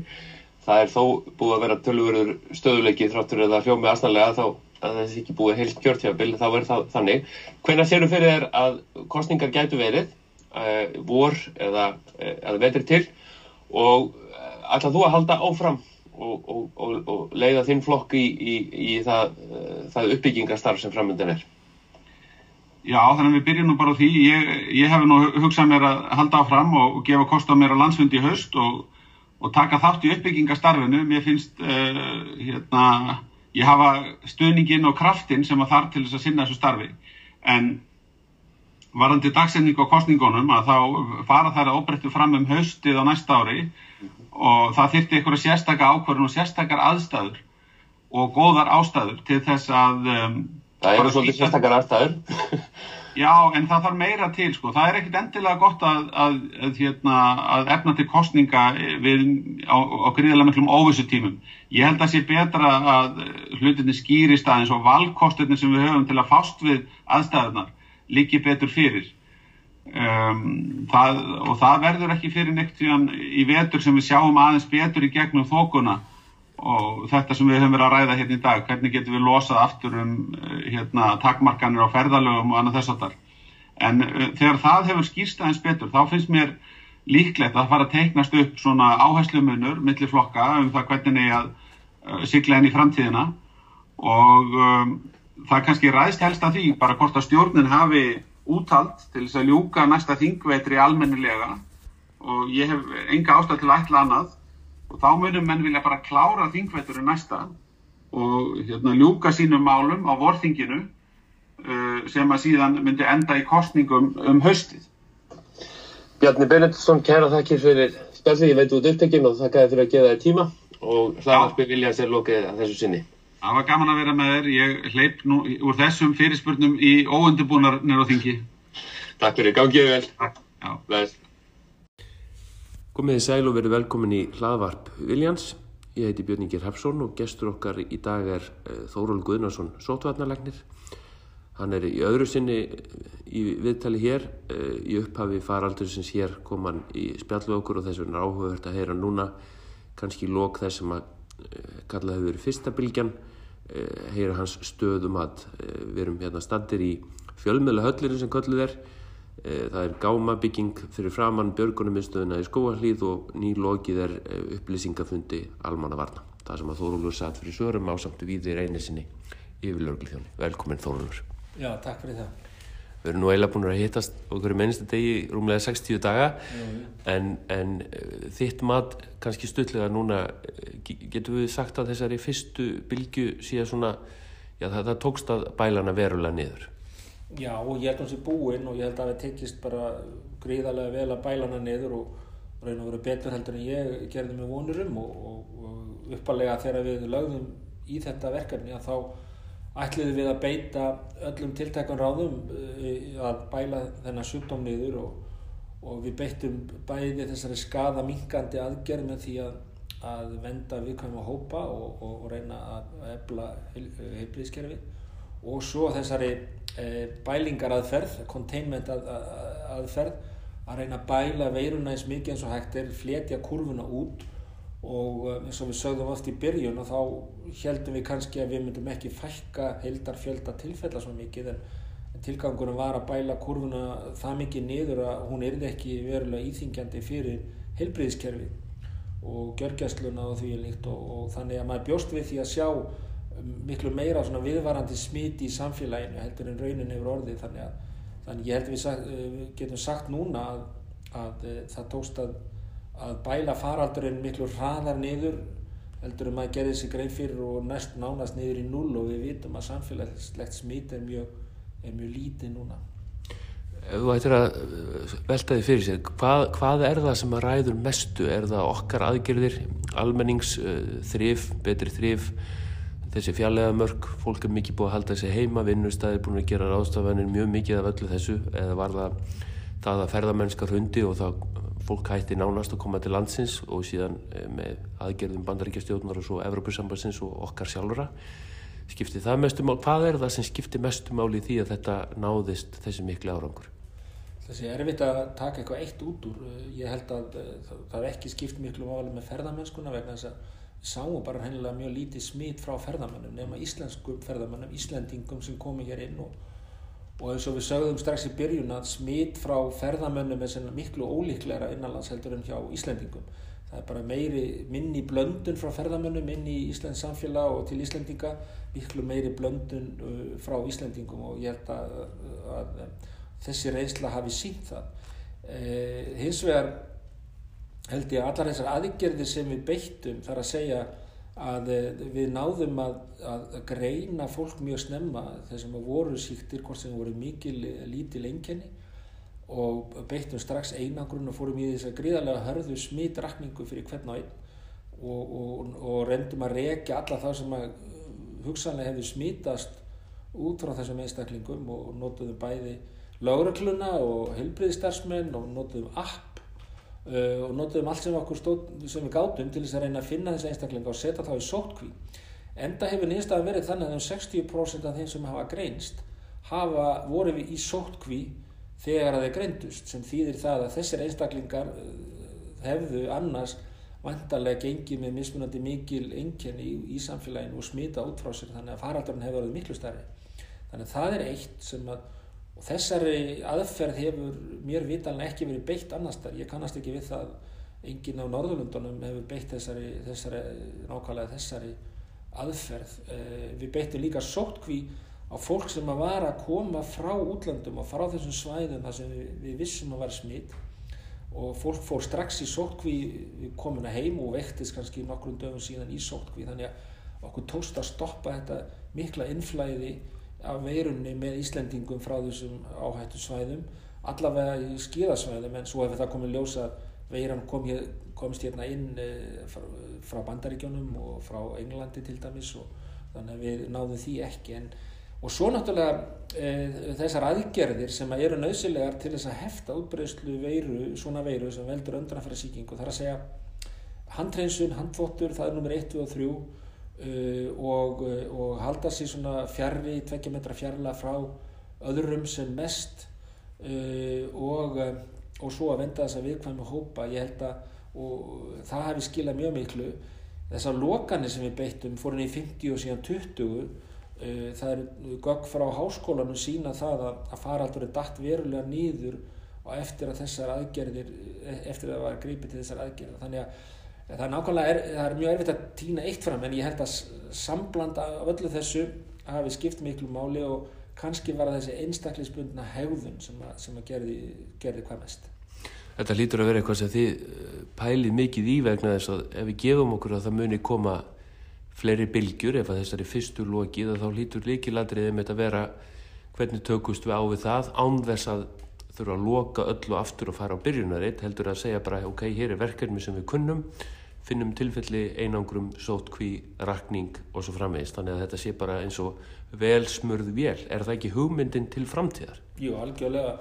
Það er þó búið að vera tölurverður stöðuleiki þráttur eða hljómi aðstæðlega þá að þessi ekki búið heilt kjörtjábil, þá verður það þannig. Hvenær séru fyrir þér að kostningar gætu verið, uh, vor eða, eða vetri til og ætlað þú að halda áfram og, og, og, og leiða þinn flokk í, í, í það, það uppbyggingastarf sem framöndan er? Já, þannig að við byrjum nú bara því. Ég, ég hef nú hugsað mér að halda áfram og gefa kost á mér á landsfundi í haust og taka þátt í uppbyggingastarfinu. Mér finnst, uh, hérna, ég hafa stuðningin og kraftin sem að þarf til þess að sinna þessu starfi. En varandi dagsendingu á kostningunum að þá fara þær að óbreyttu fram um haustið á næsta ári og það þyrti einhverja sérstakar ákvörðun og sérstakar aðstæður og góðar ástæður til þess að um, Það eru svolítið sérstakar aðstæður Já, en það þarf meira til sko. það er ekkit endilega gott að, að, að, hérna, að efna til kostninga við, á, á gríðilega miklum óvissu tímum. Ég held að sé betra að hlutinni skýrist aðeins og valkostinni sem við höfum til að fást við aðstæðunar líki betur fyrir um, það, og það verður ekki fyrir neitt í vetur sem við sjáum aðeins betur í gegnum þókuna og þetta sem við höfum verið að ræða hérna í dag, hvernig getum við losað aftur um hérna, takmarkanir á ferðalögum og annað þess að þar. En uh, þegar það hefur skýrst aðeins betur, þá finnst mér líklegt að fara að teiknast upp svona áherslumunur millir flokka um það hvernig að uh, sigla henni í framtíðina. Og um, það kannski ræðst helst að því bara hvort að stjórnin hafi úthald til þess að ljúka næsta þingveitri almennilega. Og ég hef enga ástæð til að ætla annað og þá munum menn vilja bara klára þingveiturinn næsta og hérna, ljúka sínum málum á vorþinginu uh, sem að síðan myndi enda í kostningum um haustið. Bjarni Benediktsson, kæra þakkir fyrir spjallið, ég veit út upptekinn og þakkaði fyrir að geða þér tíma og hlaðarpi vilja sér lokið að þessu sinni. Það var gaman að vera með þér, ég hleyp nú úr þessum fyrirspurnum í óundibúnarnir á þingi. Takk fyrir, gangið vel. Takk. Já. Bless. Komiði sæl og verið velkomin í hlaðvarp Viljans. Ég heiti Björn Ingi Hrafsson og gestur okkar í dag er Þóról Guðnarsson, sótvarnarlegnir. Hann er í öðru sinni í viðtali hér, í upphafi faraldur sem hér kom hann í spjallu okkur og þess vegna er áhugavert að heyra núna kannski lók þess sem að kalla hefur verið fyrsta bylgjan, heyra hans stöðum að við erum hérna standir í fjölmiðla höllinu sem kölluð er Eh, það er gámabygging fyrir framann björgunuminstöðuna í skóallíð og nýlogið er eh, upplýsingafundi almannavarna. Það sem að Þórólur satt fyrir sörum ásamtu við í reynisinni yfir lörglithjóni. Velkomin Þórólur. Já, takk fyrir það. Við erum nú eiginlega búin að hittast okkur í mennistu degi rúmlega 60 daga en, en eh, þitt mat kannski stutlega núna getur við sagt að þessari fyrstu bylgu síðan svona, já það, það tókst að bælana verulega niður. Já og ég held hans er búinn og ég held að það tekist bara gríðarlega vel að bæla hana niður og reyna að vera betur heldur en ég gerði mig vonur um og, og, og uppalega þegar við lögðum í þetta verkefni að þá ætliðum við að beita öllum tiltækan ráðum uh, að bæla þennan sjúkdóm niður og, og við beittum bæði þessari skada minkandi aðgerð með því að, að venda viðkvæm að hópa og reyna að ebla heilblíðskerfi og svo þessari Eh, bælingaraðferð, containment að, að, aðferð að reyna að bæla veiruna eins mikið eins og hægt er, fletja kurvuna út og eh, eins og við sögðum oft í byrjun og þá heldum við kannski að við myndum ekki fælka heildar fjölda tilfella svo mikið en, tilgangunum var að bæla kurvuna það mikið niður að hún erði ekki verulega íþingjandi fyrir heilbriðiskerfi og gjörgjastluna og því líkt og, og þannig að maður bjóst við því að sjá miklu meira viðvarandi smiti í samfélaginu heldur en raunin hefur orðið þannig að þannig ég held við, sagt, eh, getum sagt núna að, að eh, það tókst að, að bæla faraldurinn miklu hraðar niður heldur um að gerði sig grein fyrir og næst nánast niður í null og við vitum að samfélagslegt smit er mjög, mjög lítið núna Ef þú ættir að eh, velta því fyrir sig, hvað, hvað er það sem að ræður mestu? Er það okkar aðgerðir, almennings, þrif, betri þrif þessi fjarlæga mörg, fólk er mikið búið að halda þessi heima, vinnustæðir búin að gera ráðstafanir mjög mikið af öllu þessu eða var það það að ferðamennskar hundi og það fólk hætti nánast að koma til landsins og síðan eh, með aðgerðum bandaríkjastjóðunar og svo Evropasambansins og okkar sjálfura skipti það mestum mál, hvað er það sem skipti mestum mál í því að þetta náðist þessi miklu árangur? Þessi er erfitt að taka eitthvað eitt út úr ég held að eh, það er ekki skipt miklu máli með ferðamennskuna vegna þess að sáum bara hennilega mjög lítið smít frá ferðamannum nema íslenskum ferðamannum, íslendingum sem komi hér inn og, og eins og við sögðum strax í byrjun að smít frá ferðamannum er miklu ólíklegra innanlands heldur en hjá íslendingum. Það er bara meiri minni blöndun frá ferðamannum inn í Íslands samfélag og til Íslendinga miklu meiri blöndun uh, frá Íslendingum og ég held að, að, að þessi reysla hafi sínt það. Eh, hins vegar held ég að allar þessar aðgerðir sem við beittum þar að segja að eh, við náðum að, að greina fólk mjög snemma þessum að voru síktir hvort sem voru mikil lítil enginni og beittum strax einangrun og fórum í þess að gríðarlega hörðu smitrakningu fyrir hvern og einn og, og, og reyndum að rekja alla þá sem að hugsanlega hefur smitast út frá þessum einstaklingum og notuðum bæði laurökluna og helbriðstarfsmenn og notuðum app uh, og notuðum allt sem, stóð, sem við gátum til þess að reyna að finna þessi einstaklinga og setja þá í sótkví. Enda hefur nýðstafan verið þannig að um 60% af þeim sem hafa greinst hafa voru við í sótkví þegar þeir greindust sem þýðir það að þessir einstaklingar uh, hefðu annars vantarlega gengið með mismunandi mikil engjörn í, í samfélaginu og smita út frá sér þannig að faraldurinn hefur verið miklu starri. Þannig að það er eitt sem að og þessari aðferð hefur mér vitalina ekki verið beitt annars þar ég kannast ekki við það engin á Norðurlundunum hefur beitt þessari, þessari nákvæmlega þessari aðferð. Eh, við beittum líka sótkví á fólk sem að var að koma frá útlandum og frá þessum svæðum þar sem við, við vissum að vera smitt og fólk fór strax í sótkví við komum að heim og vektist kannski nokkrum dögum síðan í sótkví þannig að okkur tóst að stoppa þetta mikla innflæði af veirunni með Íslendingum frá þessum áhættu svæðum allavega í skíðasvæðum en svo hefur það komið ljósa veiran kom hér, komst hérna inn e, frá, Bandaríkjónum og frá Englandi til dæmis og þannig að við náðum því ekki. En, og svo náttúrulega e, þessar aðgerðir sem að eru nöðsilegar til þess að hefta útbreyslu veiru, svona veiru sem veldur öndranfæra síkingu þar að segja handreinsun, handfóttur, það er nummer 1 og 3 Uh, og, uh, og halda sér svona fjarrri, tvekkja metra fjarla frá öðrum sem mest. Uh, og, og svo að venda þess að viðkvæmi hópa ég held að og það hefði skilað mjög miklu. Þessar lokanir sem við beittum fórin í 50 og síðan 20 Uh, það eru gögg frá háskólanum sína það að, að faraldur er dætt verulega nýður og eftir að þessar aðgerðir, eftir að það var gripið til þessar aðgerðir. Þannig að það er nákvæmlega, er, það er mjög erfitt að týna eitt fram en ég held að samblanda af öllu þessu hafi skipt miklu máli og kannski var þessi einstaklisbundna hegðun sem að, sem að gerði, gerði hvað mest. Þetta lítur að vera eitthvað sem þið eh, pælið mikið í vegna þess að ef við gefum okkur að það muni koma fleiri bylgjur ef þessari fyrstu lokið þá lítur líkiladriðið með að vera hvernig tökust við á við það án þess að þurfa að loka öllu aftur og fara á byrjunaritt heldur að segja bara ok, hér er verkefni sem við kunnum finnum tilfelli einangrum sótkví, rakning og svo framvegist þannig að þetta sé bara eins og velsmurð vél. Er það ekki hugmyndin til framtíðar? Jú, algjörlega.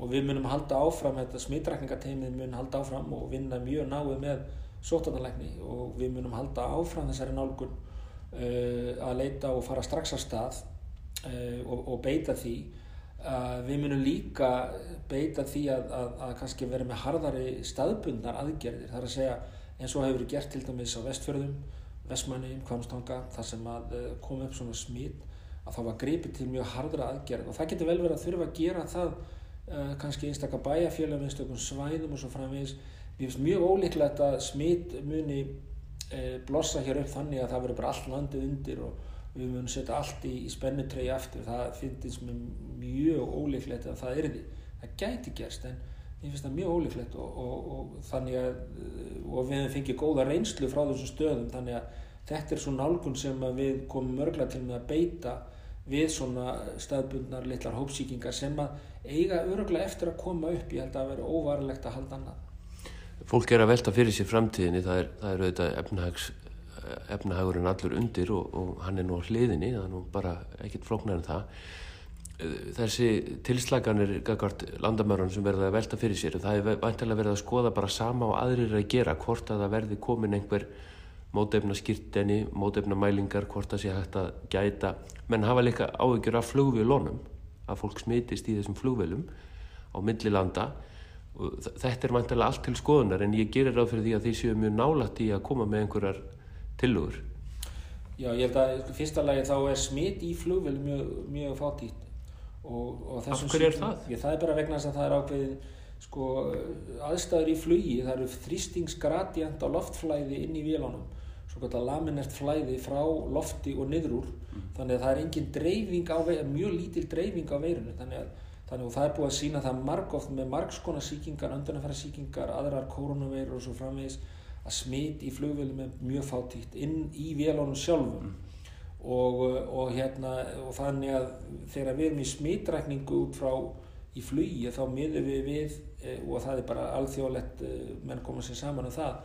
Og við munum halda áfram þetta smittrakningateimið mun halda áfram og vinna mjög náið með sótarnalegni og við munum halda áfram þessari nálgun uh, að leita og fara strax á stað uh, og, og beita því. Uh, við munum líka beita því að, að, að kannski vera með harðari staðbundnar aðgerðir. Þar að segja eins og hefur gert til dæmis á vestfjörðum vestmanni, kvamstanga þar sem að uh, kom upp svona smít að það var greipið til mjög harðra aðgerð og það getur vel verið að þurfa að gera það uh, kannski einstakar bæjarfélagum einstakar svæðum og svo framvegis Mér finnst mjög ólíklegt að smit muni e, blossa hér upp þannig að það verður bara allt landið undir og við munum setja allt í, í spennutregi aftur. Það finnst mér mjög ólíklegt að það er því. Það gæti gerst en mér finnst það mjög ólíklegt og, og, og, að og við fengið góða reynslu frá þessum stöðum þannig að þetta er svo nálgun sem við komum mörgla til með að beita við svona staðbundnar litlar hópsíkingar sem að eiga öruglega eftir að koma upp. Ég held að það verður óvarlegt að halda annað. Fólk er að velta fyrir sér framtíðinni. Það er, það er auðvitað efnahags efnahagurinn allur undir og, hann er nú hliðinni, það er nú bara ekkert flóknar en það þessi tilslaganir landamörun sem verða að velta fyrir sér það er vantilega verið að skoða bara sama og aðrir að gera hvort að það verði komin einhver mótefna skýrteni mótefna mælingar, hvort það sé hægt að gæta, menn hafa líka áhyggjur af flugvilónum, að fólk smitist í þessum flugvilum á milli landa. Og þetta er mæntilega allt til skoðunar en ég gerir ráð fyrir því að því séu mjög nálægt í að koma með einhverjar tilugur Já, ég held að fyrsta lagi þá er smitt í flugvel mjög, mjög fátítt og, og Af hverju er það? Ég, það er bara vegna þess að það er ákveðin sko, aðstæður í flugi það eru þrýstingsgradjant á loftflæði inn í vélánum svo kallar laminert flæði frá lofti og niður úr mm. þannig að það er engin dreifing á veirinu, mjög lítil dreifing á veirinu þannig að Þannig að það er búið að sína það margóft með margskona síkingar, öndunafæra síkingar, aðrar koronaveirur og svo framvegis að smit í flugvelum er mjög fátíkt inn í vélunum sjálfum mm. Og, og, hérna, og þannig að þegar við erum í smitrækningu út frá í flugi þá miður við við eh, og það er bara alþjóðlegt eh, menn koma sér saman um það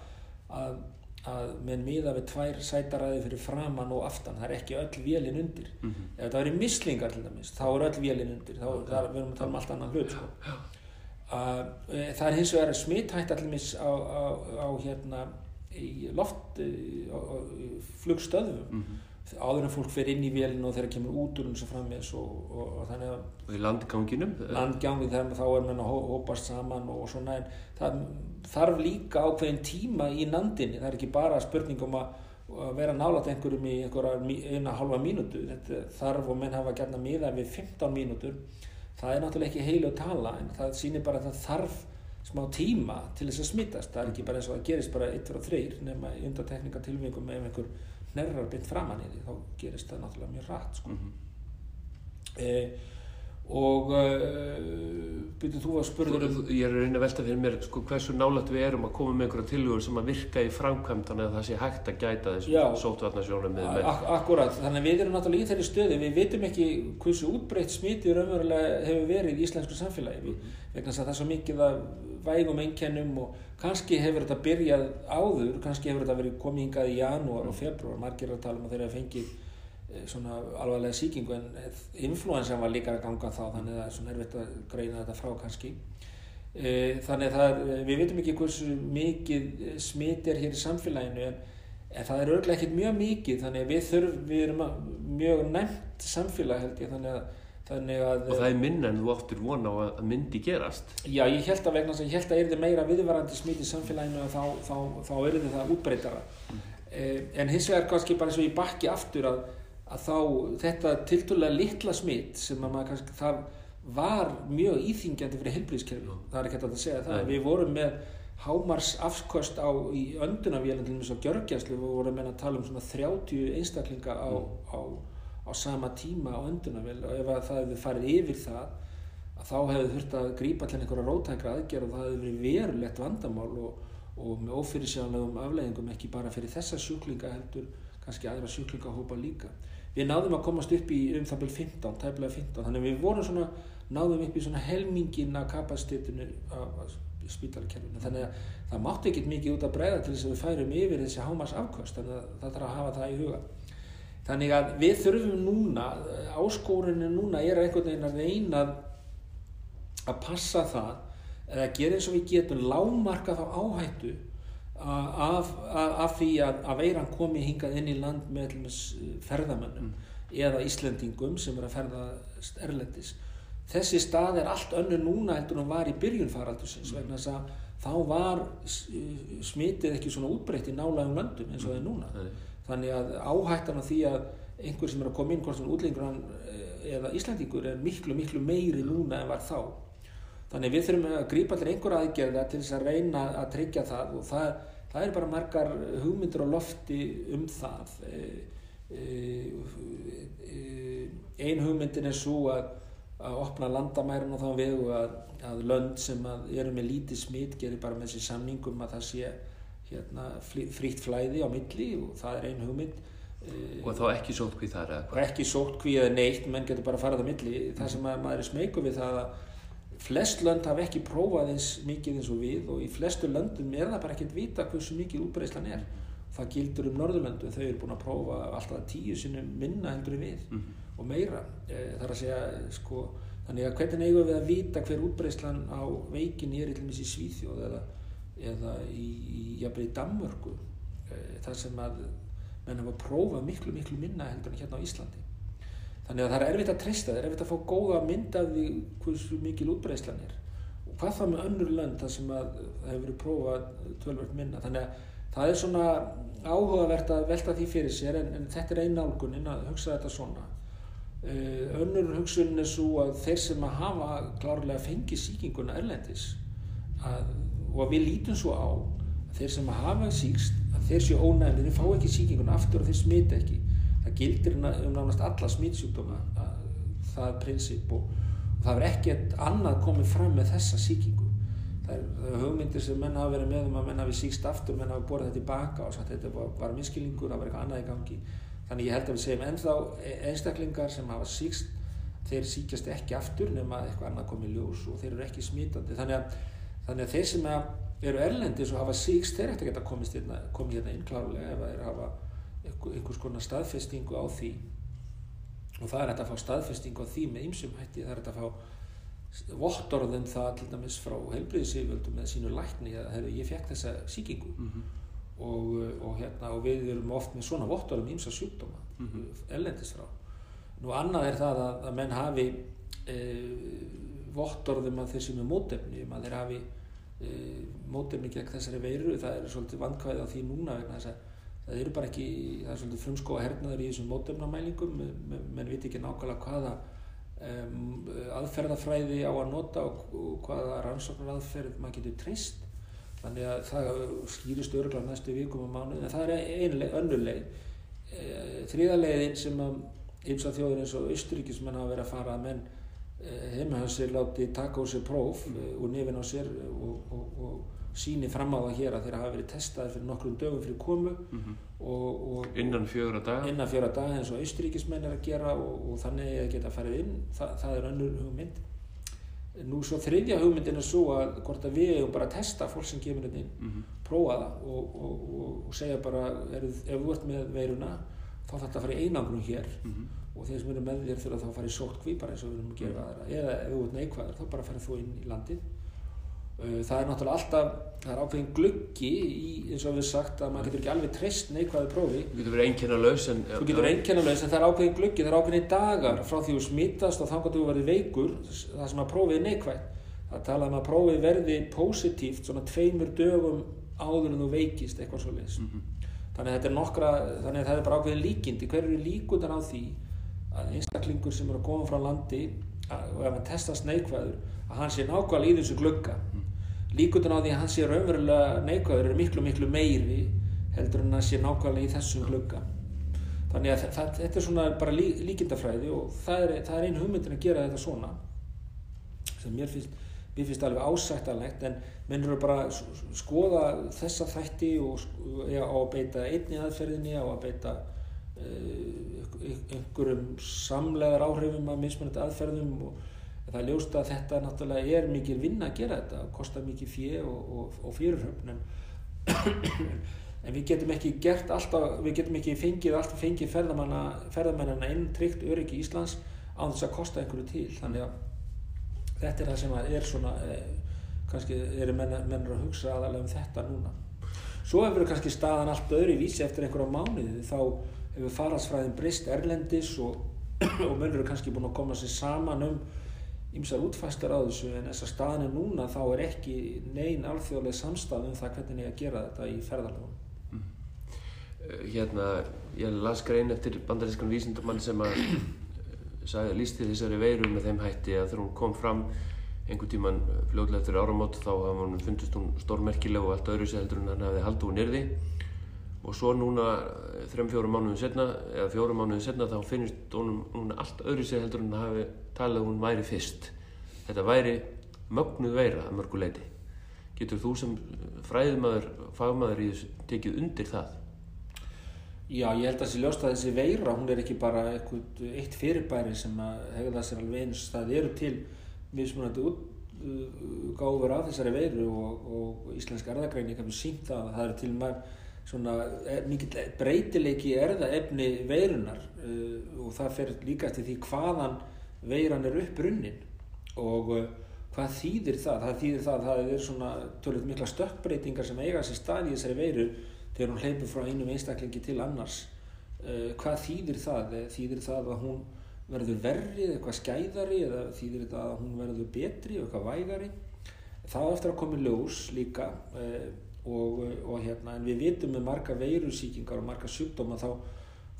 að að menn miða við tvær sætaræði fyrir framann og aftan, það er ekki öll vélinn undir mm -hmm. ef það eru mislingar til dæmis þá er öll vélinn undir, þá ja. við erum að tala um allt annan hlut sko. uh, það er hins vegar smittætt allir á, á, á hérna í loft flugstöðum mm -hmm áður en fólk fer inn í vélinu og þeirra kemur út úr eins og frammeins og, og, og þannig að og í landganginum landgangin þegar þá er mann að hópast saman og svona en það þarf líka ákveðin tíma í nandinni. Það er ekki bara spurning um að, að vera nálat einhverjum í einhverja eina halva mínútu. Þetta þarf og menn hafa gætna miða við 15 mínútur. Það er náttúrulega ekki heilu að tala en það sýnir bara að það þarf smá tíma til þess að smittast það er ekki bara eins og að gerist bara 1-3 nema í undatekningatilvingum með einhver hnerrar bytt framann í því þá gerist það náttúrulega mjög rætt sko. mm -hmm. e, og e, byrjuð þú að spurður um ég er að reyna að velta fyrir mér sko, hversu nálægt við erum að koma með einhverja tilhugur sem að virka í framkvæmt þannig að það sé hægt að gæta þessum sótvarnasjónum ak Akkurat, þannig að við erum náttúrulega í þeirri stöði við veitum ekki hversu útbreytt smitið raunverulega hefur verið í íslensku samfélagi mm -hmm. vegna þess að það er svo mikið að vægum einkennum og kannski hefur þetta byrjað áður, kannski hefur þetta verið komið hingað í janúar og februar, margir að tala um að þeirra fengið eh, svona alvarlega síkingu en influensan var líka að ganga þá þannig að það er svona erfitt að greina þetta frá kannski. Eh, þannig að er, við veitum ekki hversu mikið smit er hér í samfélaginu en, en það er örglega ekkert mjög mikið þannig að við þurfum, við erum mjög næmt samfélag held ég þannig að Að, og það er minna en þú áttur vona á að myndi gerast. Já ég held að vegna ég held að er þið meira viðvarandi smít í samfélaginu þá, þá, þá er þið það útbreytara mm. eh, en hins vegar kannski bara eins og ég bakki aftur að, að þá þetta tilturlega litla smitt sem að maður kannski það var mjög íþingjandi fyrir helbriðskerfi, það er ekki hægt að segja það, Nei. við vorum með hámars afskost á í öndunavélum til þess að gjörgjæslu, við vorum með að tala um svona 30 einstaklinga á, á, á sama tíma á öndunavél og ef að það hefði farið yfir það að þá hefði þurft að grípa til einhverja rótækra aðgerð og það hefði verið verulegt vandamál og, og með ófyrirsjáðanlegum afleðingum ekki bara fyrir þessa sjúklinga heldur kannski aðra sjúklingahópa líka. Við náðum að komast upp í um það byrjum 15, tæplega 15, þannig að við vorum svona, náðum upp í svona helmingin af kapastétinu af spítalkerfinu, þannig að það mátti ekkert mikið út að breyða til þess að við færum yfir þessi hámas afkvöst, þannig að það þarf að hafa það í huga. Þannig að við þurfum núna, áskorunni núna er einhvern veginn að reyna að passa það eða gera eins og við getum lágmarka þá áhættu af, af, af því að, að veiran komi hingað inn í land með dæmis, ferðamönnum eða Íslendingum sem er að ferðast erlendis. Þessi stað er allt önnu núna heldur en var í byrjun faraldusins vegna þess að þá var s- smitið ekki svona útbreytt í nálægum löndum eins og það er núna. Þannig að áhættan af því að einhver sem er að koma inn, hvort sem útlengur hann eh, eða Íslandingur er miklu, miklu meiri núna en var þá. Þannig við þurfum að grípa til einhver aðgerða til þess að reyna að tryggja það og það, það er bara margar hugmyndir á lofti um það. Eh, eh, Ein hugmyndin er svo að, að opna landamærin á þá vegu að, að lönd sem að eru með lítið smitt gerir bara með þessi samningum að það sé hérna, frí- frítt flæði á milli og það er ein hugmynd. Eh, Og þá ekki sótkví þar eða hvað? ekki sótt eða neitt, menn getur bara farið á milli það sem að maður er smeyku við það að flest lönd hafa ekki prófað eins mikið eins og við og í flestu löndum er það bara ekkert vita hversu mikið útbreyslan er það gildur um Norðurlöndu, þau eru búin að prófa alltaf tíu sinnum minna heldur við og meira, e, það er að segja sko, þannig að hvernig eigum við að vita hver útbreyslan á veikinni er í Svíþjóð eða, eða í, í, jafnvel í Danmörku e, þar sem að menn hafa prófað miklu, miklu minna heldur en hérna á Íslandi. Þannig að það er erfitt að treysta, það er erfitt að fá góða mynd af því hversu mikil útbreyslan er. Og hvað það með önnur lönd þar sem að það hefur verið prófað tölvöld minna. Þannig að það er svona áhugavert að velta því fyrir sér en, en þetta er einn nálgunin að hugsa þetta svona. Uh, önnur hugsunin er svo að þeir sem að hafa klárlega fengið sýkinguna erlendis að, og við lítum svo á að þeir sem hafa síkst að þeir séu ónæmir, þeir fá ekki sýkinguna aftur og þeir smita ekki. Það gildir na- um nánast alla smitsjúkdóma að- það er prinsip og, og það er ekkert annað komið fram með þessa sýkingu. Það er, það er hugmyndir sem menn hafa verið með um að menn hafi síkst aftur, menn hafi borðið þetta tilbaka og sagt þetta var bara miskilningur, það var eitthvað annað í gangi. Þannig ég held að við segjum ennþá einstaklingar sem hafa síkst þeir síkjast ekki aftur nema að eitthvað annað komið ljós og þeir eru ekki smitandi. Þannig að, þannig að þeir sem eru erlendis og hafa síkst þeir ætti að geta komist hérna, komið hérna inn klárlega ef þeir hafa einhver- einhvers konar staðfestingu á því. Og það er hægt að fá staðfestingu á því með ýmsum hætti, það er hægt að fá vottorðum það til dæmis frá heilbriðisíföldum með sínu lækni að hefur ég fekk þessa sýkingu. Og, og, hérna, og við erum oft með svona vottorðum ýmsa sjúkdóma mm ellendis frá. Nú annað er það að, að menn hafi e, vottorðum að þeir sem er mótefni um að þeir hafi mótefni gegn þessari veiru það er svolítið vandkvæði á því núna það eru bara ekki, það er svolítið frumskóa hernaður í þessum mótefnamælingum menn, viti ekki nákvæmlega hvaða um, aðferðafræði á að nota og, og hvaða rannsóknar aðferð maður getur treyst. Þannig að það skýrist örgulega næstu vikum og mánuð en það er ein leið, önnur leið. E, þriða leiðin sem að ymsa þjóður eins og Austuríkis menn hafa verið að fara að menn heima hans er látið taka á sér próf mm. og nefin á sér og, og, og síni fram á það hér að þeirra hafa verið testaði fyrir nokkrum dögum fyrir komu og, og Innan fjögur að dag? innan fjóra daga eins og Austuríkismenn er að gera og, og þannig að geta farið inn Þa, það er önnur hugmynd nú svo þriðja hugmyndin er svo að hvort að við eigum bara að testa fólk sem kemur inn Mhm. prófa það og, og, og, og segja bara er, ef þú ert með veiruna þá þarf þetta að fara í einangrun hér Mhm. Og þeir sem eru með þér þurfa þá að fara í sótt kvípar eins og við erum að gera aðra. Eða ef þú ert neikvæður þá bara farið þú inn í landið. Það er náttúrulega alltaf það er ákveðin gluggi í, eins og við sagt að maður getur ekki alveg treyst neikvæðu prófi. Þú getur verið einkenna laus en... þú getur einkennulegis en það er ákveðin gluggi það er ákveðin dagar frá því þú smittast og þá getur þú verið veikur það sem að prófið er neikvætt. Það tala um að prófið verði positíft svona tveimur dögum áður en þú veikist eitthvað svo leis þannig að þetta er nokkra þannig að það er bara ákveðin líkindi. Hver eru líkundan á því að einstaklingur sem eru að koma frá landi og ef hann testast neikvæður að hann sé nákvæmlega í þessu glugga. Líkundan á því að hann sé raunverulega neikvæður er miklu miklu meiri heldur en að sé nákvæmlega í þessum glugga. Þannig að það, þetta er svona bara lí, líkindafræði og það er, það er einu hugmyndin að gera þetta svona sem mér finnst mér finnst það alveg ásættanlegt en menn eru bara að skoða þessa þætti og á að beita einni aðferðinni á að beita uh, einhverjum samlegar áhrifum af mismunandi aðferðum og það er ljóst að þetta náttúrulega er mikil vinna að gera þetta, kostar mikið fjö og, og, og fyrirhöfn en, en við getum ekki gert alltaf, við getum ekki fengið alltaf fengið ferðamennana inn tryggt öryggi í Íslands á þess að kosta einhverju til, þannig að þetta er það sem er svona eh, kannski eru menn, menn að hugsa aðalega um þetta núna. Svo hefur kannski staðan allt öðru í vísi eftir einhverja mánuði. Þá hefur faraldsfræðin brist erlendis og, og menn eru kannski búin að koma sér saman um ymsar útfæstar á þessu en þess að staðin er núna þá er ekki neyn alþjóðlega samstað um það hvernig ég að gera þetta í ferðarlegunum mm. Hérna, ég las grein eftir bandarískan vísindumann sem að sagði, lísti þessari veiru með þeim hætti að þegar hún kom fram einhvern tíman fljóðlega eftir áramót þá hafði hún fundist hún stórmerkileg og allt öðru sér heldur en hann hafði haldið hún nyrði og svo núna þrem fjórum mánuðin setna eða fjórum mánuðin setna þá finnst hún núna allt öðru sér heldur en hann hafi talað hún væri fyrst. Þetta væri mögnuð veira að mörgu leiti getur þú sem fræðumæður fagmæður í þessu tekið undir það? Já, ég held að þessi ljóst að þessi veira, hún er ekki bara eitthvað, eitt fyrirbæri sem að hegða sér alveg eins. Það eru til mismunandi útgáfur af þessari veiru og, og íslensk erðagreining hefur sínt að það eru til maður svona er, mikill breytileiki erðaefni veirunar uh, og það fer líka eftir því hvaðan veiran er upprunnin og uh, hvað þýðir það? Það þýðir það að það er svona tölvöld mikla stökkbreytingar sem eiga sér stað í þessari veiru þegar hún hleypur frá einum einstaklingi til annars uh, hvað þýðir það? Eh, þýðir það að hún verður verri eða eitthvað skæðari eða þýðir það að hún verður betri eitthvað vægari það eftir að koma í ljós líka og, og hérna en við vitum með marga veirusíkingar og marga sjúkdóma þá,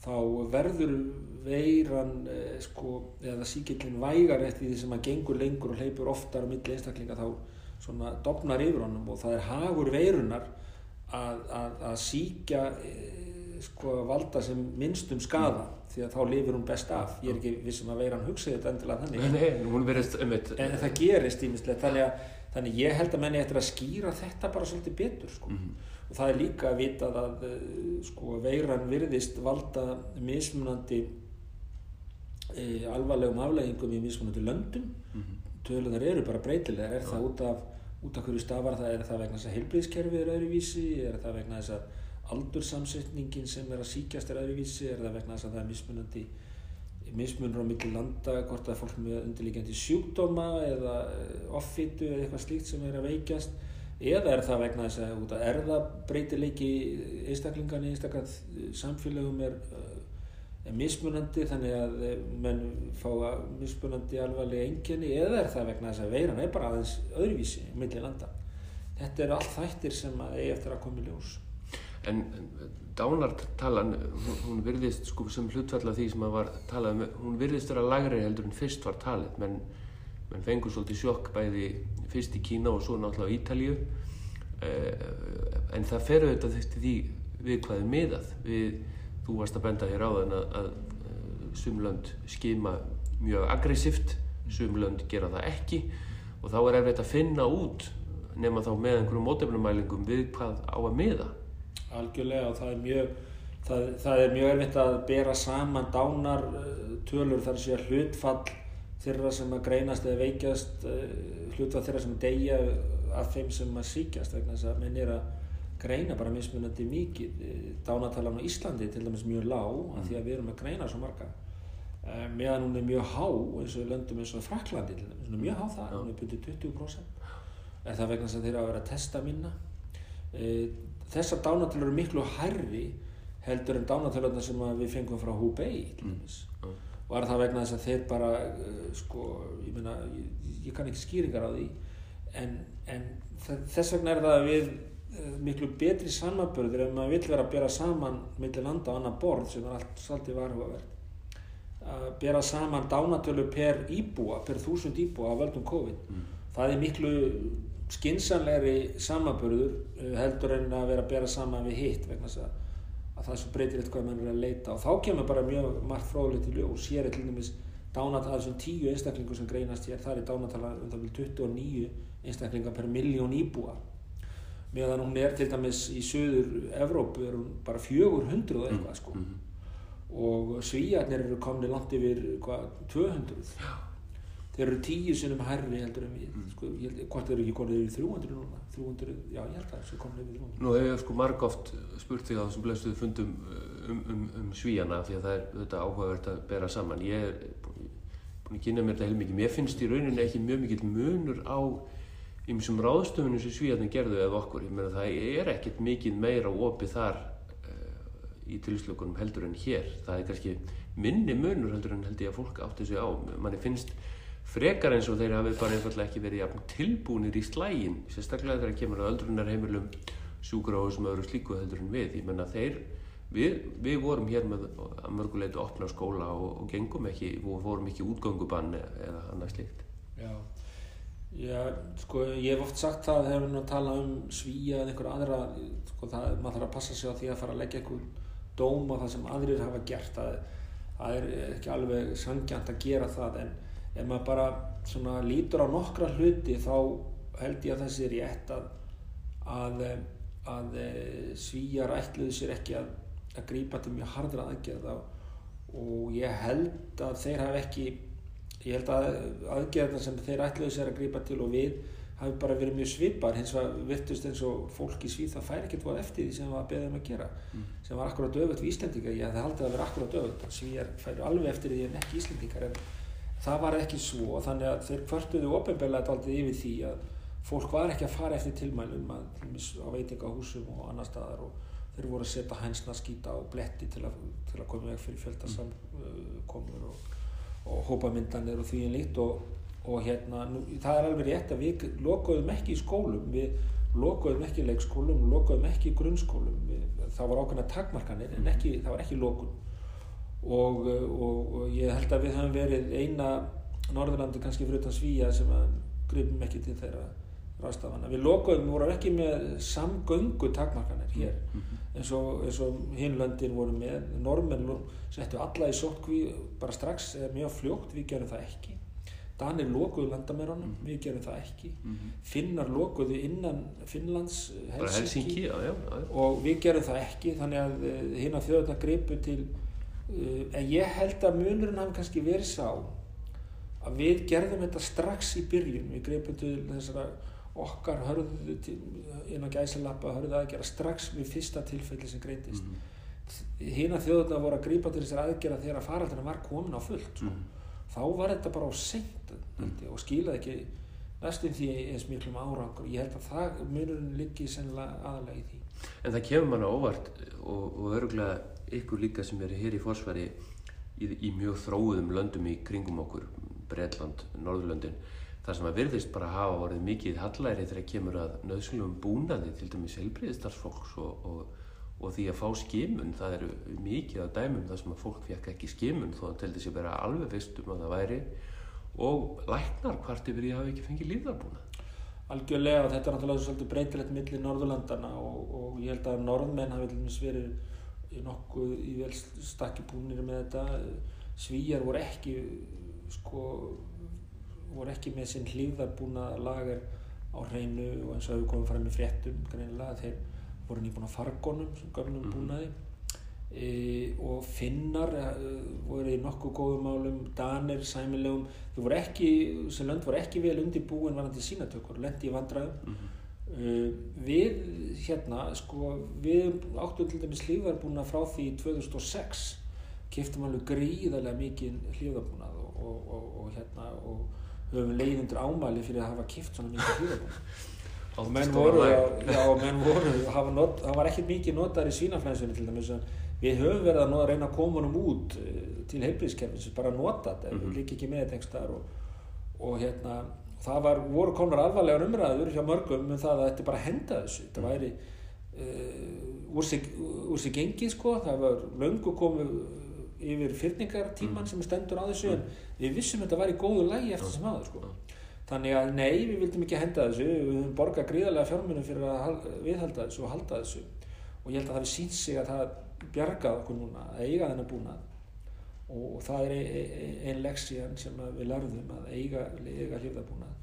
þá verður veiran uh, sko, eða síkillin vægar eftir því sem að gengur lengur og hleypur oftar á milli einstaklinga þá svona dopnar yfir honum og það er hagur veirunar að, að, að síkja e, sko, valda sem minnstum skada mm. því að þá lifir hún best af ég er ekki vissum að vera hann hugsaði þetta endilega þannig Nei, hún verðist um eitt en það gerist ímislegt þannig, þannig ég held að menni eftir að skýra þetta bara svolítið betur sko. mm -hmm. og það er líka að vita að sko, veiran virðist valda mismunandi e, alvarlegum afleggingum í mismunandi löndum mm -hmm. tölunar eru bara breytilegar er ja. það út af út af hverju stafar það, er það vegna þess að heilbríðskerfið er öðruvísi, er það vegna þess að aldursamsetningin sem er að síkjast er öðruvísi, er það vegna þess að það er mismunandi, mismunur á milli landa, hvort er fólk með undirlíkjandi sjúkdóma eða eh, offitu eða eitthvað slíkt sem er að veikjast, eða er það vegna þess að út af erðabreytileiki einstaklingan í einstaklega samfélögum er mismunandi þannig að eh, menn fá að mismunandi alvarlega enginni eða er það vegna þess að veiran er bara aðeins öðruvísi millir landa. Þetta eru allt þættir sem að eigi eftir að koma í ljós. En dánartalan, hún, hún virðist sko sem hlutfall af því sem að var talað um, hún virðist vera lagri heldur en fyrst var talið, menn, menn fengur svolítið sjokk bæði fyrst í Kína og svo náttúrulega í Ítalju, eh, en það fer auðvitað því við hvaðið miðað, við þú varst að benda hér á þann að, að sumlönd skima mjög aggressíft, sumlönd gera það ekki. Og þá er erfitt að finna út nema þá með einhverjum mótefnumælingum við hvað á að miða. Algjörlega og það er mjög, það, það er mjög erfitt að bera saman dánar tölur þar sé að hlutfall þeirra sem að greinast eða veikjast, hlutfall þeirra sem að deyja af þeim sem að síkjast vegna þess að minn er að greina bara mismunandi mikið. Eh, dánatalan á Íslandi til dæmis mjög lág mm. af því að við erum að greina svo marga. Meðan hún er mjög há eins og löndum eins og Fraklandi til dæmis hún er mjög há það, hún er byrjuð 20% er það vegna að þeirra að vera að testa minna þessar dánatalur eru miklu hærri heldur en dánatalurna sem við fengum frá Hubei mm. mm. er það vegna þess að þeir bara uh, sko, ég meina, ég, ég kann ekki skýringar á því en, en þess vegna er það að við eh, miklu betri samanbörður ef maður vill vera að bera saman millir landa á annar borð sem er allt svolítið varhugavert að bera saman dánatölu per íbúa, per þúsund íbúa á völdum COVID. Það er miklu skinsanlegri samanbörður eh, heldur en að vera að bera saman við hitt vegna þess að, að það svo breytir eitthvað mann er að leita. Og þá kemur bara mjög margt fróðilegt í ljós. Hér er til dæmis dánatala þessum tíu einstaklingu sem greinast hér, það er dánatala um það vil 29 einstaklinga per miljón íbúa. Meðan hún er til dæmis í söður Evrópu er hún bara 400 og eitthvað sko. og svíjarnir eru komni langt yfir hvað, 200 þeir eru tíu sinnum herri heldur en við sko, ég held, hvort eru ekki komni yfir 300 núna 300, já ég held að þessu komni yfir 300 Nú hef ég sko margóft spurt þig á þessum blessuðu fundum uh, um, um, um svíjana því að það er þetta áhugavert að bera saman. Ég er búin að kynna mér þetta heilmikið. Mér finnst í rauninni ekki mjög mikill munur á ymsum ráðstöfunum sem svíjarnir gerðu eða okkur. Ég meina það er ekkert mikið meira opið þar uh, í tilslökunum heldur en hér. Það er kannski minni munur heldur en held ég að fólk átti sig á. Manni finnst frekar eins og þeir hafi bara einfallega ekki verið jafn tilbúinir í slægin sérstaklega þegar kemur að öldrunarheimilum sjúkrahúsum og öðru slíku heldur en við. Ég menna þeir við, við vorum hér með að mörguleitu opna skóla og, og gengum ekki og fórum ekki útgöngubann eða annað slíkt. Já, já sko ég hef oft sagt það þegar við að tala um svíja eða einhver aðra sko það, maður þarf að passa sig á því að fara að leggja einhver dóm á það sem aðrir hafa gert. Það, það er ekki alveg sangjant að gera það en ef maður bara svona lítur á nokkra hluti þá held ég að það sé rétt að að, að svíjar ætluðu sér ekki að, að grípa til mjög hardra aðgerða og ég held að þeir hafi ekki ég held að aðgerðna sem þeir ætluðu sér að grípa til og við hafi bara verið mjög svipar hins vegar virtust eins og fólk í Svíð það fær ekkert voru eftir því sem það beðið um að gera mm. sem var akkurat öfut við Íslendingar ég haldið að vera akkurat öfut Svíjar færu alveg eftir því en ekki Íslendingar en það var ekki svo þannig að þeir kvörtuðu ofinbeglega aldrei yfir því að fólk var ekki að fara eftir tilmælum að, á veitingahúsum og annar staðar og þeir voru að setja hænsna skýta og bletti til að, til að koma veg fyrir fjöldasamkomur og, og hópamyndanir og því en lít og, og hérna, nú, það er alveg rétt að við lokuðum ekki í skólum við lokuðum ekki í leikskólum lokuðum ekki í grunnskólum við, það var ákveðna takmarkanir en ekki, það var ekki lokun og, og, og ég held að við höfum verið eina Norðurlandi kannski fyrir utan Svíja sem að gripum ekki til þeirra ráðstafana. Við lokuðum, vorum ekki með samgöngu takmarkanir hér eins og, eins og hinlöndin voru með. Normenn settu alla í sótkví bara strax eða mjög fljókt, við gerum það ekki. Danir lokuðu landamérunum, mm -hmm. við gerum það ekki. Mm -hmm. Finnar lokuðu innan Finnlands, Helsinki, Helsinki já, já, já. og við gerum það ekki þannig að hinn að þjóðurna gripu til en ég held að munurinn hafi kannski verið sá að við gerðum þetta strax í byrjun við greipum til þessara okkar hörðu inn á gæsalappa hörðu að gera strax við fyrsta tilfelli sem greintist mm -hmm. hinn að þjóðuna voru að grípa til þessar aðgerða þegar faraldina var komin á fullt mm -hmm. þá var þetta bara á seint mm -hmm. og skilaði ekki næstum því eins miklum árangur. Ég held að það munurinn liggi sennilega aðalega í því. En það kemur manna óvart og, og örgulega ykkur líka sem eru hér í fórsværi í, í mjög þróðum löndum í kringum okkur, Breitland, Norðurlöndin, þar sem að virðist bara hafa vorið mikið hallæri þegar kemur að nöðsynlegum búnaði til dæmis helbriðistarsfólks og, og, og því að fá skimun, það eru mikið að dæmum þar sem að fólk fekk ekki skimun þó að teldi sér vera alveg veist um að það væri og læknar hvart yfir ég hafi ekki fengið lífðarbúnað. Algjörlega, þetta er náttúrulega svolítið breytilegt millir Norðurlandana og, og ég held að norðmenn hafi verið nokkuð í vel stakki búinir með þetta. Svíjar voru ekki sko voru ekki með sinn hlýðarbúna lagar á hreinu og eins og hefur komið fram með fréttum greinilega þeir voru nýbúin að fargonum sem gömnum búnaði. e, og finnar e, voru í nokkuð góðum málum danir, sæmilegum þau voru ekki, sem lönd voru ekki vel undir búin varandi sínatökur, lendi í vandraðum mm -hmm. Við hérna sko við áttum til dæmis hlýðarbúna frá því 2006 keftum alveg gríðarlega mikið hlýðarbúnað og, og, og, og hérna og höfum leiðundur ámæli fyrir að hafa keft svona mikið hlýðarbúnað og menn voru, já, menn voru það var ekkert mikið notar í svínaflænsunni til dæmis við höfum verið að nota, reyna að koma honum út til heilbríðskerfins bara nota þetta, mm -hmm. líka ekki með þetta og hérna það var, voru konar alvarlegar umræður hjá mörgum um það að þetta bara henda þessu. Þetta væri uh, úr, sig, sig gengið sko. Það var löngu komið yfir fyrningartíman sem stendur á þessu en við vissum að þetta var í góðu lægi eftir sem aður sko. Þannig að nei, við vildum ekki henda þessu. Við höfum borgað gríðarlega fjármunum fyrir að hal- viðhalda þessu og halda þessu. Og ég held að það við sínt sig að það bjargað okkur núna að eiga þennan búnað og, og það er ein, ein, ein leksían sem við lærðum að eiga, eiga hlýfðarbúnað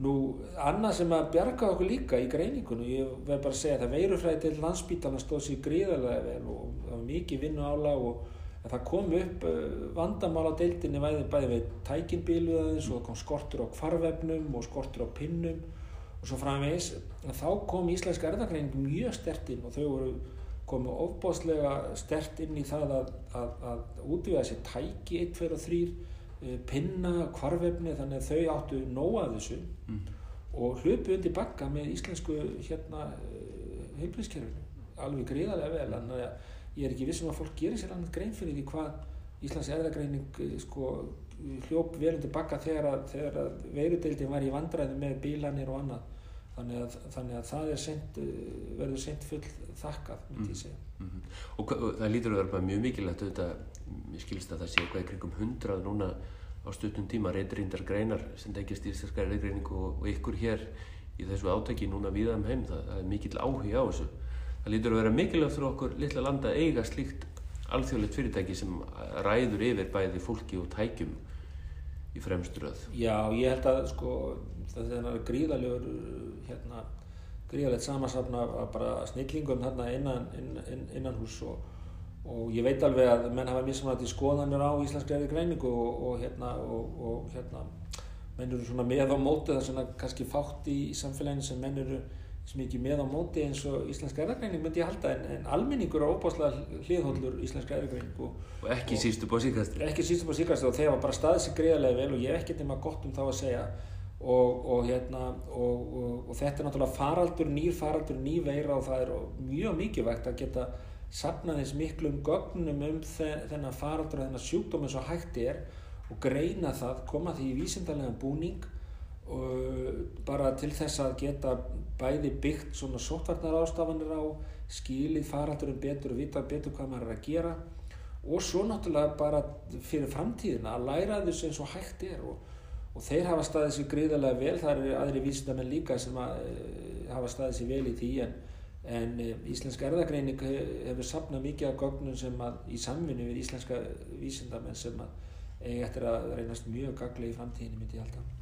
Nú, annað sem að bjarga okkur líka í greiningunum, ég verð bara að segja að það veirufræði til landsbítalna stóð sér gríðarlega vel og það var mikið vinnu ála og að það kom upp uh, vandamál á deildinni bæði, bæði við tækinbílu aðeins og það kom skortur á kvarvefnum og skortur á pinnum og svo framvegis. En þá kom íslenska erðagreining mjög stert inn og þau voru komið ofbáslega stert inn í það að, að, að útvega sér tæki 1, 2 og 3 eh, pinna, kvarvefni þannig að þau áttu nóa þessu og hlupu undir bakka með íslensku hérna heilbríðskerfinu alveg gríðarlega vel að ég er ekki vissum að fólk gerir sér annað grein fyrir því hvað Íslands erðagreining eh, sko hljóp vel undir bakka þegar að, að veirudeildin var í vandræði með bílanir og annað þannig að, þannig að það sent, verður sent full þakkað myndi ég segja Mhm. Og hva- og það lítur að vera mjög mikilvægt auðvitað, mér skilst að það sé eitthvað í kringum hundrað núna á stuttum tíma reyndrindar greinar sem tekist íslenska reyngreiningu og, og ykkur hér í þessu átaki núna viða um heim, það, það er mikill áhuga á þessu. Það lítur að vera mikilvægt fyrir okkur litla landa eiga slíkt alþjóðlegt fyrirtæki sem ræður yfir bæði fólki og tækjum í fremströð. Já, ég held að sko það er gríðalegur hérna, gríðalegt af bara snillingum þarna innan, innan, innan hús og, og ég veit alveg að menn hafa mismunandi skoðanir á íslenskri erði greiningu og, og hérna og, og hérna menn eru svona með á móti það er svona kannski fátt í, í samfélaginu sem menn eru ekki með á móti eins og íslenska erðagreining myndi ég halda en, en almenningur er óbáslega hliðhóllur íslenska erðagreining og, Og ekki síst upp á síkastir. ekki síst upp á síkast og þeir var bara staðið sér greiðlega vel og ég hef ekkert nema gott um þá að segja og, og, hérna, og, og, og þetta er náttúrulega faraldur, nýr faraldur, ný veira og það er mjög mikilvægt að geta sapnað eins miklum gögnum um þe þennan faraldur og þennan sjúkdóm eins og hægt er og greina það, koma því í vísindarlegan búning bara til þess að geta bæði byggt svona sótvarnar ástafanir á skilið faraldurum betur og vita betur hvað maður er að gera. Og svo náttúrulega bara fyrir framtíðina að læra þessu eins og hægt er. Og, og þeir hafa staðið sér gríðarlega vel, það eru aðri vísindamenn líka sem að, uh, hafa staðið sér vel í því. En, en uh, Íslenska erðagreining hefur sapnað mikið af gögnum sem að í samvinni við íslenska vísindamenn sem að eiga eftir að reynast mjög gaglega í framtíðinni myndi ég halda.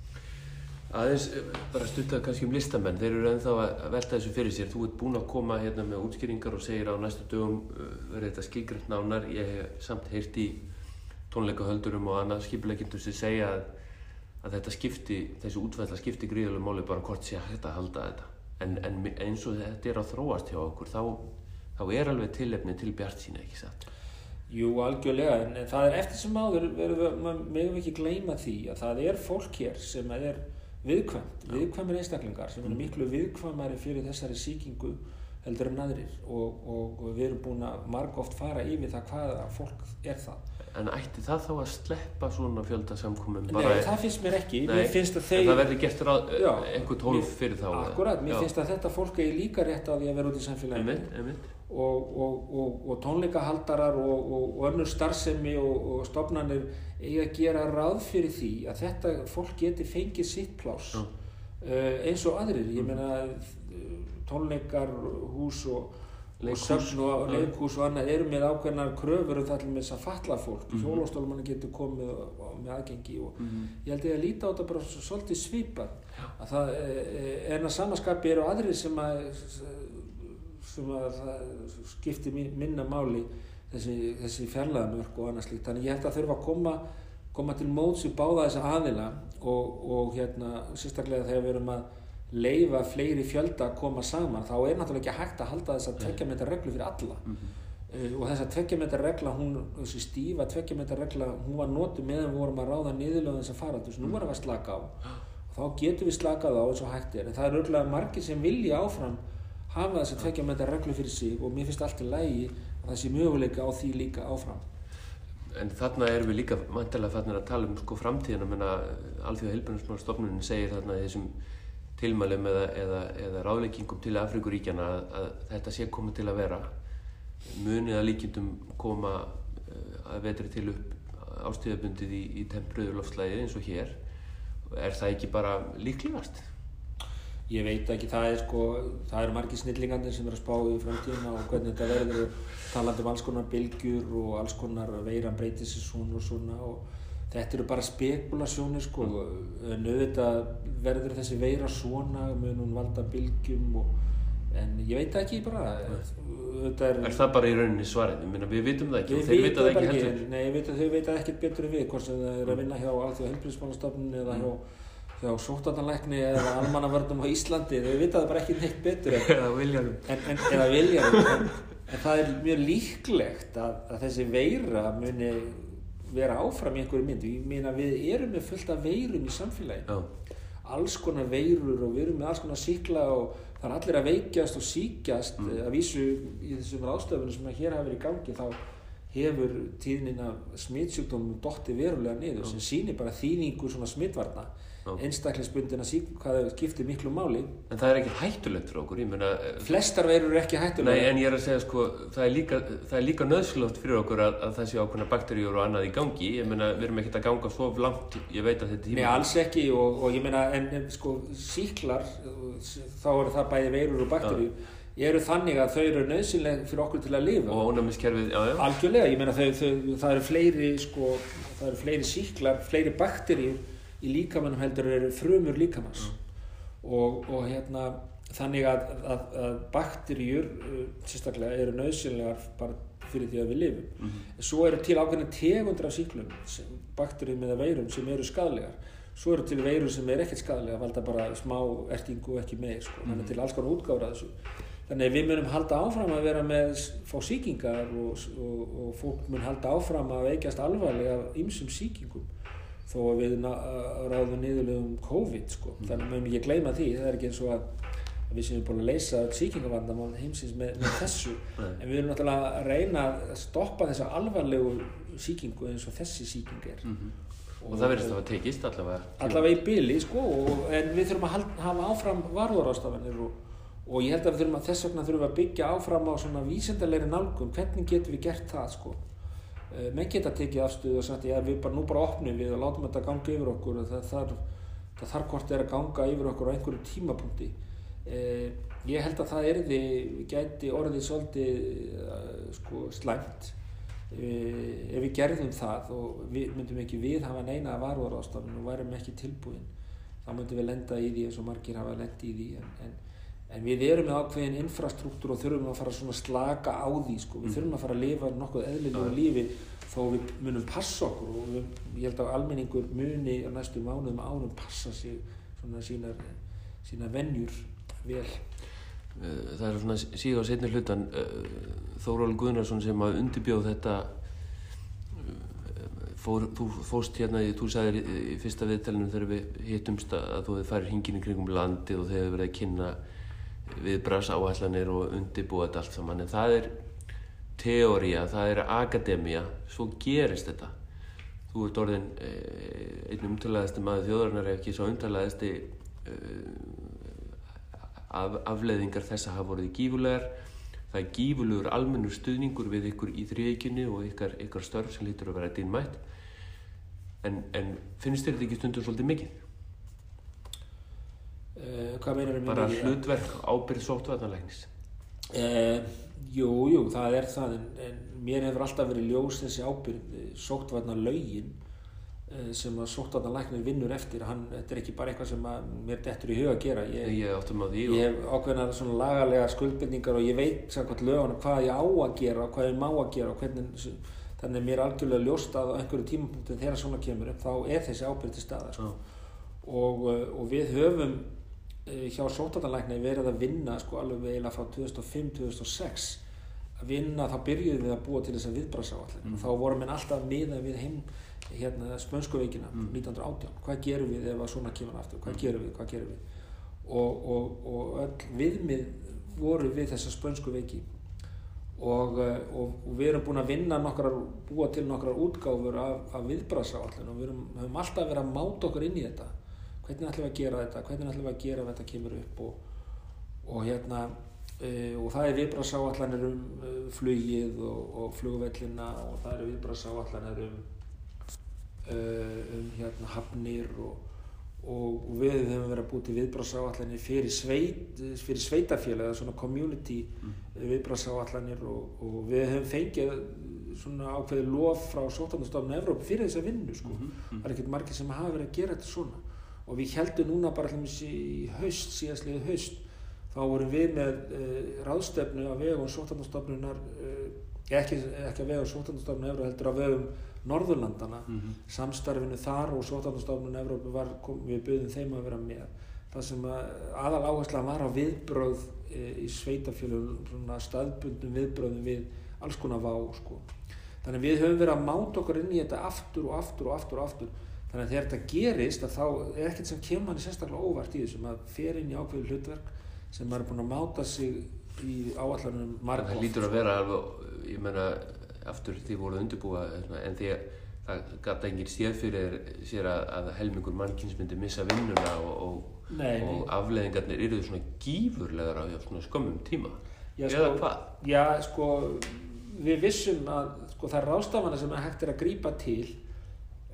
Aðeins eh, bara stutta kannski um listamenn, þeir eru ennþá að velta þessu fyrir sér. Þú ert búinn að koma hérna með útskýringar og segir á næstu dögum uh, verður þetta skilgrænt nánar. Ég hef samt heyrt í tónleikahöldurum og annað skipuleikindur sem segja að, að þetta skipti, þessu útvæðla skipti gríðulega máli bara hvort sé hægt að halda þetta. En, en eins og þetta er að þróast hjá okkur, þá, þá er alveg tilefni til bjart sína, ekki satt? Jú, algjörlega, en, það er eftir sem áður, við, megum ekki gleyma því að það er fólk hér sem er viðkvæmt, viðkvæmir einstaklingar sem eru miklu viðkvæmari fyrir þessari sýkingu heldur en aðrir og, og, og við erum búin að margóft fara yfir það hvaða fólk er það. En ætti það þá að sleppa svona fjöldasamkomum? Nei, það finnst mér ekki, Nei, mér finnst að En þeir... það verður gert ráð, einhver tólf fyrir þá? Akkurat, mér Já. finnst að þetta fólk er líka rétt á því að vera út í samfélaginu Einmitt, einmitt. Og, og, og, og tónleikahaldarar og, og, og önnur starfsemi og, og stofnanir eiga að gera ráð fyrir því að þetta fólk geti fengið sitt plás uh, eins og aðrir. Ég meina uh, tónleikar, hús og, og söfn og leikhús og annað eru með ákveðnar kröfur um það til með þess að falla fólk mm Mhm. hjólóstólumanni getur komið og, og með aðgengi og ég held ég að líta á þetta bara svo- svolítið það eh, en að samaskapi eru aðrir sem að sem að mi- minna máli þessi, þessi fjarlæðamörk og annað slíkt. Þannig ég held að þurfa að koma, koma til móts í báða þessa aðila og, og hérna sérstaklega þegar við erum að leifa fleiri fjölda að koma saman þá er náttúrulega ekki hægt að halda þess að tvekja metra reglu fyrir alla. Uh, og þessa tvekja metra regla hún, þessi stífa tvekja metra regla hún var notuð meðan við vorum að ráða niðurlöðum þess að faraldur, nú erum við að slaka á. Og þá getum við slakað á eins og hægt er. En það er örgulega margir sem vilja áfram hafa þess að tvekja metra reglu fyrir sig og mér finnst allt í lægi að það sé möguleika á því líka áfram. En þarna erum við líka vantilega fannir að tala um sko framtíðina. Menna alþjóða heilbjörnusmálstofnunin segir þarna þessum tilmælum eða, eða, eða ráðleggingum til Afrikuríkjana að, að þetta sé komið til að vera. Munið að líkjendum koma uh, að vetri til upp ástíðabundið í, í tempruður loftslæði eins og hér. Er það ekki bara líklegast? Ég veit ekki, það er sko, það eru margi snillingandir sem er að spá í framtíðina og hvernig þetta verður talandi um alls konar bylgjur og alls konar veiran breytið sér svona og svona og þetta eru bara spekulasjónir sko, en auðvitað verður þessi veira svona hún valda bylgjum og, en ég veit ekki bara, þetta er... Er það bara í rauninni svarið? Ég meina við vitum það ekki og þeir vita það ekki heldur? Nei, veit, þau veit það ekkert betur en við, hvort sem það er að vinna hjá Alþjóða helbriðsmálastofnun eða hjá hjá sótartanlækni eða almannavörnum á Íslandi þau vita það bara ekki neitt betur eða viljarum en, en, það er mjög líklegt að, að þessi veira muni vera áfram í einhverju mynd ég meina við erum með fullt af veirum í samfélagi Já. alls konar veirur og við erum með alls konar síkla og það er allir að veikjast og síkjast mm. að vísu í þessum ráðstöfunum sem hér hafa verið í gangi þá hefur tíðnina smittsjúkdómum dotti verulega niður Já. sem sýnir bara þýningu svona smittvarna einstaklingsbundin að sík hvað það skiptir miklu máli. En það er ekki hættulegt fyrir okkur mena, eh, flestar veirur er ekki hættulegt nei en ég er að segja sko það er líka, líka nöðslótt fyrir okkur að, að það sé ákveðna bakteríur og annað í gangi. Ég meina við erum ekkert að ganga svo langt ég veit að þetta er nei alls ekki og, og ég meina en, en sko síklar þá eru það bæði veirur og bakteríur. Ég eru þannig að þau eru nöðsynlega fyrir okkur til að lifa. Og ónæmiskerfið, já, já. Algjörlega, ég meina þau, þau, það eru fleiri, sko, það eru fleiri síklar, fleiri bakterjur í líkamannum heldur eru frumur líkamanns mm. og, og hérna þannig að, að, að bakterjur uh, sérstaklega eru nöðsynlegar bara fyrir því að við lifum mm -hmm. svo eru til ákveðin tegundur af síklum bakterjum eða veirum sem eru skadlegar svo eru til veirum sem er ekkert skadlega valda bara smá ertingu ekki meir sko. mm -hmm. þannig til alls konar útgára þessu þannig við munum halda áfram að vera með fá síkingar og, og, og fólk mun halda áfram að veikast alvarlega af ymsum síkingum þó að við ráðum niðurlegum COVID sko. Mm. Þannig að maður ekki gleyma því, það er ekki eins og að við séum búin að leysa síkingavandamál heimsins með, með þessu en við erum náttúrulega að reyna að stoppa þessa alvarlegu síkingu eins og þessi síking er mm -hmm. og, og það verðist að það tekist allavega allavega í byli sko og, en við þurfum að hafa áfram varðarástafanir og, og ég held að, að þess vegna þurfum að byggja áfram á svona vísendalegri nálgun hvernig getum við gert það sko menn geta tekið afstöðu og sagt já við bara nú bara opnum við og látum þetta ganga yfir okkur það þarf, það þarf hvort er að ganga yfir okkur á einhverju tímapunkti. Eh, ég held að það erði gæti orðið svolítið uh, sko slæmt eh, ef við gerðum það og við myndum ekki við hafa neina að varúar ástafn og værum ekki tilbúin. Þá myndum við lenda í því eins og margir hafa lendi í því en, en en við erum með ákveðin infrastruktúr og þurfum að fara svona slaka á því sko. við mm. þurfum að fara að lifa nokkuð eðlilegu lífi þó við munum passa okkur og við, ég held að almenningur muni á næstu mánuðum ánum passa sig svona sínar, sínar vennjur vel eh, Það er svona síðan á setni hlutan eh, Þóról Guðnarsson sem að undirbjóð þetta eh, fór, þú fóst hérna þú sagðir í fyrsta viðtælunum þegar við hittumst að þú hefði farið hingin í kringum landi og þegar við verið að kynna viðbras áallanir og undibúa þetta allt saman. En það er teória, það er akademia svo gerist þetta. Þú ert orðin eh, einn umtalaðasti maður þjóðarnar ekki svo umtalaðasti eh, af, afleðingar þess að hafa voruð gífulegar það er gífulegur almennur stuðningur við ykkur í þrjöginni og ykkar, ykkar störf sem lítur að vera dýnmætt en, en finnst þér þetta ekki stundum svolítið mikið? Uh, hvað meinar um bara hlutverk ábyrð sóttvarnalegnis uh, jú, jú, það er það en, en mér hefur alltaf verið ljós þessi ábyrð eh, sóttvarnalögin sem að sóttvarnalegnin vinnur eftir. Hann, þetta er ekki bara eitthvað sem mér dettur í huga að gera. Ég, ég, ég hef ákveðna svona lagalega skuldbindningar og ég veit samkvæmt lögana hvað ég á að gera og hvað ég má að gera hvernig þannig að mér er algjörlega ljóst að á einhverju tímapunktin þegar svona kemur upp þá er þessi ábyrð til staðar sko. og, og við höfum Eh, hjá sótartalækni verið að vinna sko alveg eiginlega frá 2005-2006 að vinna, þá byrjuðum við að búa til þess að viðbrasáallin mm. og þá vorum við alltaf miða við heim hérna spönskuveikina mm. 1918, hvað gerum við ef að svona kemur aftur, hvað mm. gerum við, hvað gerum við? Og, og, og öll viðmið voru við þessa spönskuveiki og, uh, og, og við erum búin að vinna nokkrar, búa til nokkrar útgáfur af, af viðbrasáallin og við erum, höfum alltaf verið að máta okkur inn í þetta hvernig ætlum við að gera þetta, hvernig ætlum við að gera þetta kemur upp og, og hérna uh, og það er viðbrasáallanir um uh, flugið og, og flugvellina og það eru viðbrasáallanir um, uh, um hérna hafnir og, og við höfum verið að búið til viðbrasáallanir fyrir, sveit, fyrir sveitafélag eða svona community mm. viðbrasáallanir og, og við höfum fengið svona ákveði lof frá Sótarnastofnun Evróp fyrir þessa vinnu sko. Mm -hmm. það er ekkert margir sem hafa verið að gera þetta svona og við heldum núna bara hljóms í haust, síðastliðið haust þá vorum við með uh, ráðstefnu að vegum Sótarnastofnunar uh, ekki, ekki að vegum Sótarnastofnun Evróp heldur að vegum Norðurlandana mm -hmm. samstarfinu þar og Sótarnastofnun Evróp var, kom, við buðum þeim að vera með það sem að aðal áhersla var á viðbröð uh, í sveitafjölum staðbundum viðbröðum við alls konar vá sko. þannig við höfum verið að máta okkur inn í þetta aftur og aftur og aftur og aftur þannig að þegar þetta gerist þá er ekkert sem kemur manni sérstaklega óvart í þessum að fer inn í ákveðu hlutverk sem maður er búin að máta sig í áallanum margótt það lítur að vera alveg, ég menna aftur því voruð undirbúa en því að það gata enginn séð fyrir sér að, að helmingur mannkynns myndi missa vinnuna og, og, og afleðingarnir eru svona gífurlegar á svona skömmum tíma. Já, eða sko, hvað? Já, sko, við vissum að sko, það er rástafana sem hægt er að grípa til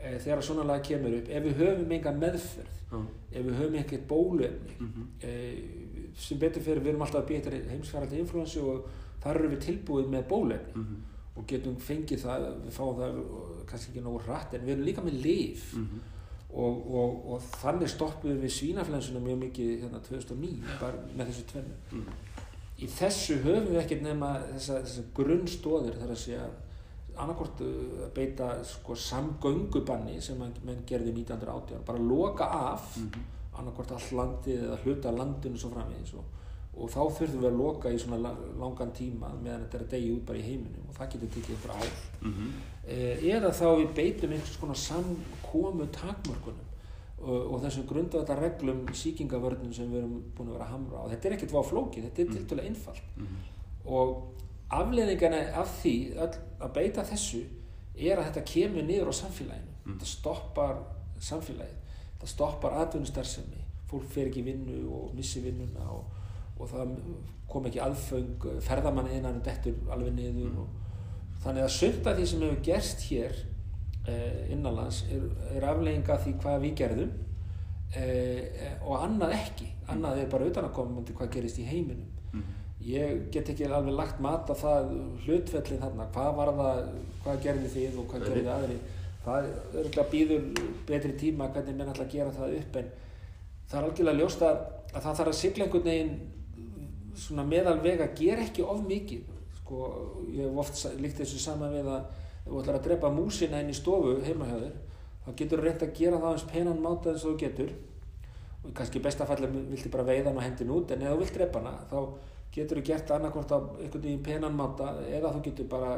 e, þegar svona lag kemur upp ef við höfum enga meðferð Mm. ef við höfum ekkert bóluefni Mhm. e, sem betur fyrir við erum alltaf að býta heimsfaraldi influensu og þar eru við tilbúið með bóluefni Mhm. og getum fengið það, við fáum það kannski ekki nógu hratt en við erum líka með lif Mhm. og, og, og þannig stoppuðum við svínaflensuna mjög mikið hérna 2009 bara með þessu tvennu Mhm. í þessu höfum við ekkert nema þessa, þessa grunnstóðir þar að segja annarkort að beita sko, samgöngubanni sem menn gerði 1918 bara loka af mm -hmm. annarkort allt landið eða hluta landinu svo framvegis og, og þá þurfum við að loka í svona la- langan tíma meðan þetta er að degi út bara í heiminum og það getur tekið ykkur ár. Mhm. eh, eða þá við beitum einhvers konar samkomu takmörkunum og, og þessum grundvölda reglum síkingavörnum sem við erum búin að vera að hamra á. Þetta er ekkert vá flókið, þetta er til dæla einfalt. Og afleðingana af því öll, að beita þessu er að þetta kemur niður á samfélaginu. Þetta stoppar samfélagið. Þetta stoppar atvinnustarfsemi. Fólk fer ekki vinnu og missi vinnuna og, og það kom ekki aðföng ferðamann innan dettur alveg niður og, þannig að af því sem hefur gerst hér eh, innanlands er, er aflegginga því hvað við gerðum eh, og annað ekki. Annað er bara utanakomandi hvað gerist í heiminum ég get ekki alveg lagt mat á það hlutfellin þarna, hvað var það hvað gerði þið og hvað gerði aðri það er örgulega býður betri tíma hvernig menn ætla að gera það upp en það er algjörlega ljóst að, að það þarf að sigla einhvern veginn svona meðalvega gera ekki of mikið. Sko, ég hef oft líkt þessu saman við að ef þú ætlar að drepa músina inn í stofu heima hjá þér þá getur þú reynt að gera það eins penan máta eins og þú getur. Og kannski í besta falli viltu bara veiða hann og hendin út en ef þú vilt drepa hana þá getur þú gert annarkvort á einhvern veginn penan máta eða þú getur bara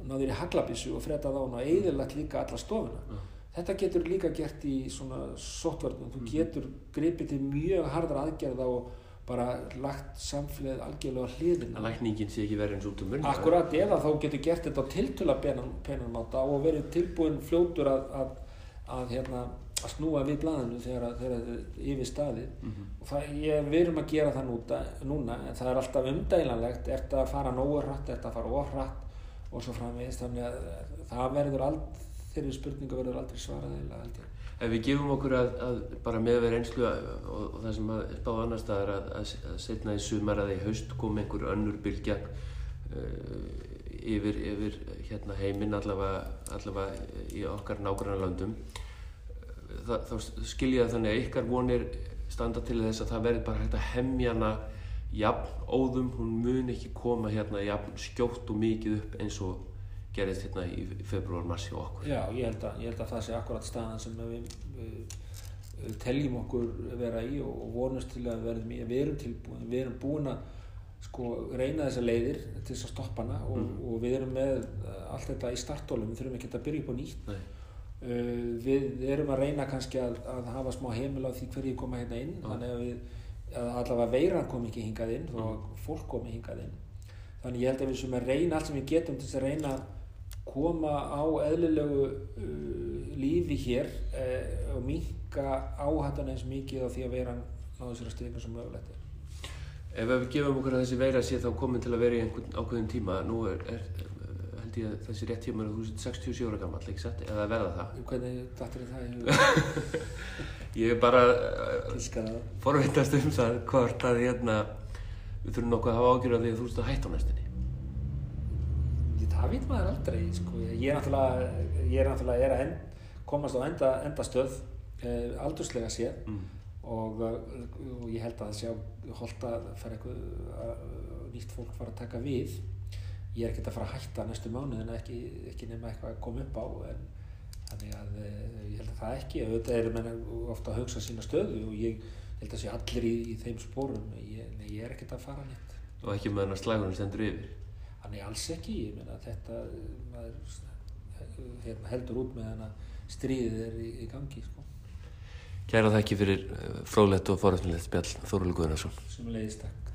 náður í haglabissu og fretað á hana og eðilagt líka alla stofuna. Þetta getur líka gert í svona sóttvörnum, þú getur gripið til mjög hardra aðgerða og bara lagt samfélagið algjörlega á hliðina. Að lækningin sé ekki verið eins út um munn Akkurat, eða þá getur gert þetta á tiltöla penan máta og verið tilbúin fljótur að, að, að, hérna, að snúa við blaðinu þegar, að- þegar þetta er yfir staðið. Og það, ég, við erum að gera það núta, núna en það er alltaf umdælanlegt er þetta að fara nógu hratt, er þetta að fara ofrætt og svo framvegist þannig að það verður ald, þeirri spurningu verður aldrei svarað eða ég. Ef við gefum okkur að, að bara með að vera einslu og, og það sem að spáða annar staðar að, að, að setna í sumar að í haust kom einhver önnur bylgja uh, yfir, yfir hérna heiminn allavega, allavega í okkar löndum Þa, þá skilja það þannig að ykkar vonir standa til þess að það verði bara hægt að hemja hana jafn óðum, hún mun ekki koma hérna jafn skjótt og mikið upp eins og gerist hérna í februar, mars hjá okkur. Já, ég held að, ég held að það sé akkurat staðan sem við, við, við teljum okkur vera í og, og vonumst til að verðum í, við erum tilbúin, við erum búin að sko reyna þessa leiðir til þess að stoppa hana og, og við erum með allt þetta í startólum, við þurfum ekki að byrja upp á nýtt. Nei. Uh, við erum að reyna kannski að, að hafa smá heimil á því hverju koma hérna inn, þannig að við að allavega veiran kom ekki hingað inn, þó að fólk komi hingað inn. þannig ég held að við sem að reyna allt sem við getum til þess að reyna að koma á eðlilegu uh, lífi hér uh, og minka áhættan eins mikið á því að vera náðu sér að styrna sem mögulegt er. Ef við gefum okkur að þessi veira sé þá komin til að vera í einhvern ákveðin tíma, nú er, er held ég að þessi rétt tíma er að þú sett 67 ára gammal, ekki satt, eða verða það? Hvernig dættir það? Ég er bara það. forvittast um það hvort að hérna, við þurfum nokkuð að hafa ágjörð af því að þú ert að hætta á næstinni. Ég- Það veit maður aldrei, sko. Ég er náttúrulega, ég er náttúrulega er að end, komast á enda, endastöð, eh, aldurslega séð Mm. og, uh, og ég held að það sé á holdt að fara eitthvað, að nýtt fólk fara að taka við. Ég er ekkert að fara að hætta næstu mánuð en ekki, ekki nema eitthvað að koma upp á en þannig að eh, ég held að það ekki. Auðvitað eru menn ofta að hugsa sína stöðu og ég held að sé allir í, í þeim spórum. Ég, nei, ég er ekkert að fara nýtt. Og ekki meðan að slægurinn stendur yfir. Þannig alls ekki, ég meina þetta maður hérna, heldur út með hana stríðið er í, í gangi sko, Kæra þakki fyrir eh, fróðlegt og foröfnilegt spjall Þóruldur Guðnarsson. sem leiðist takk.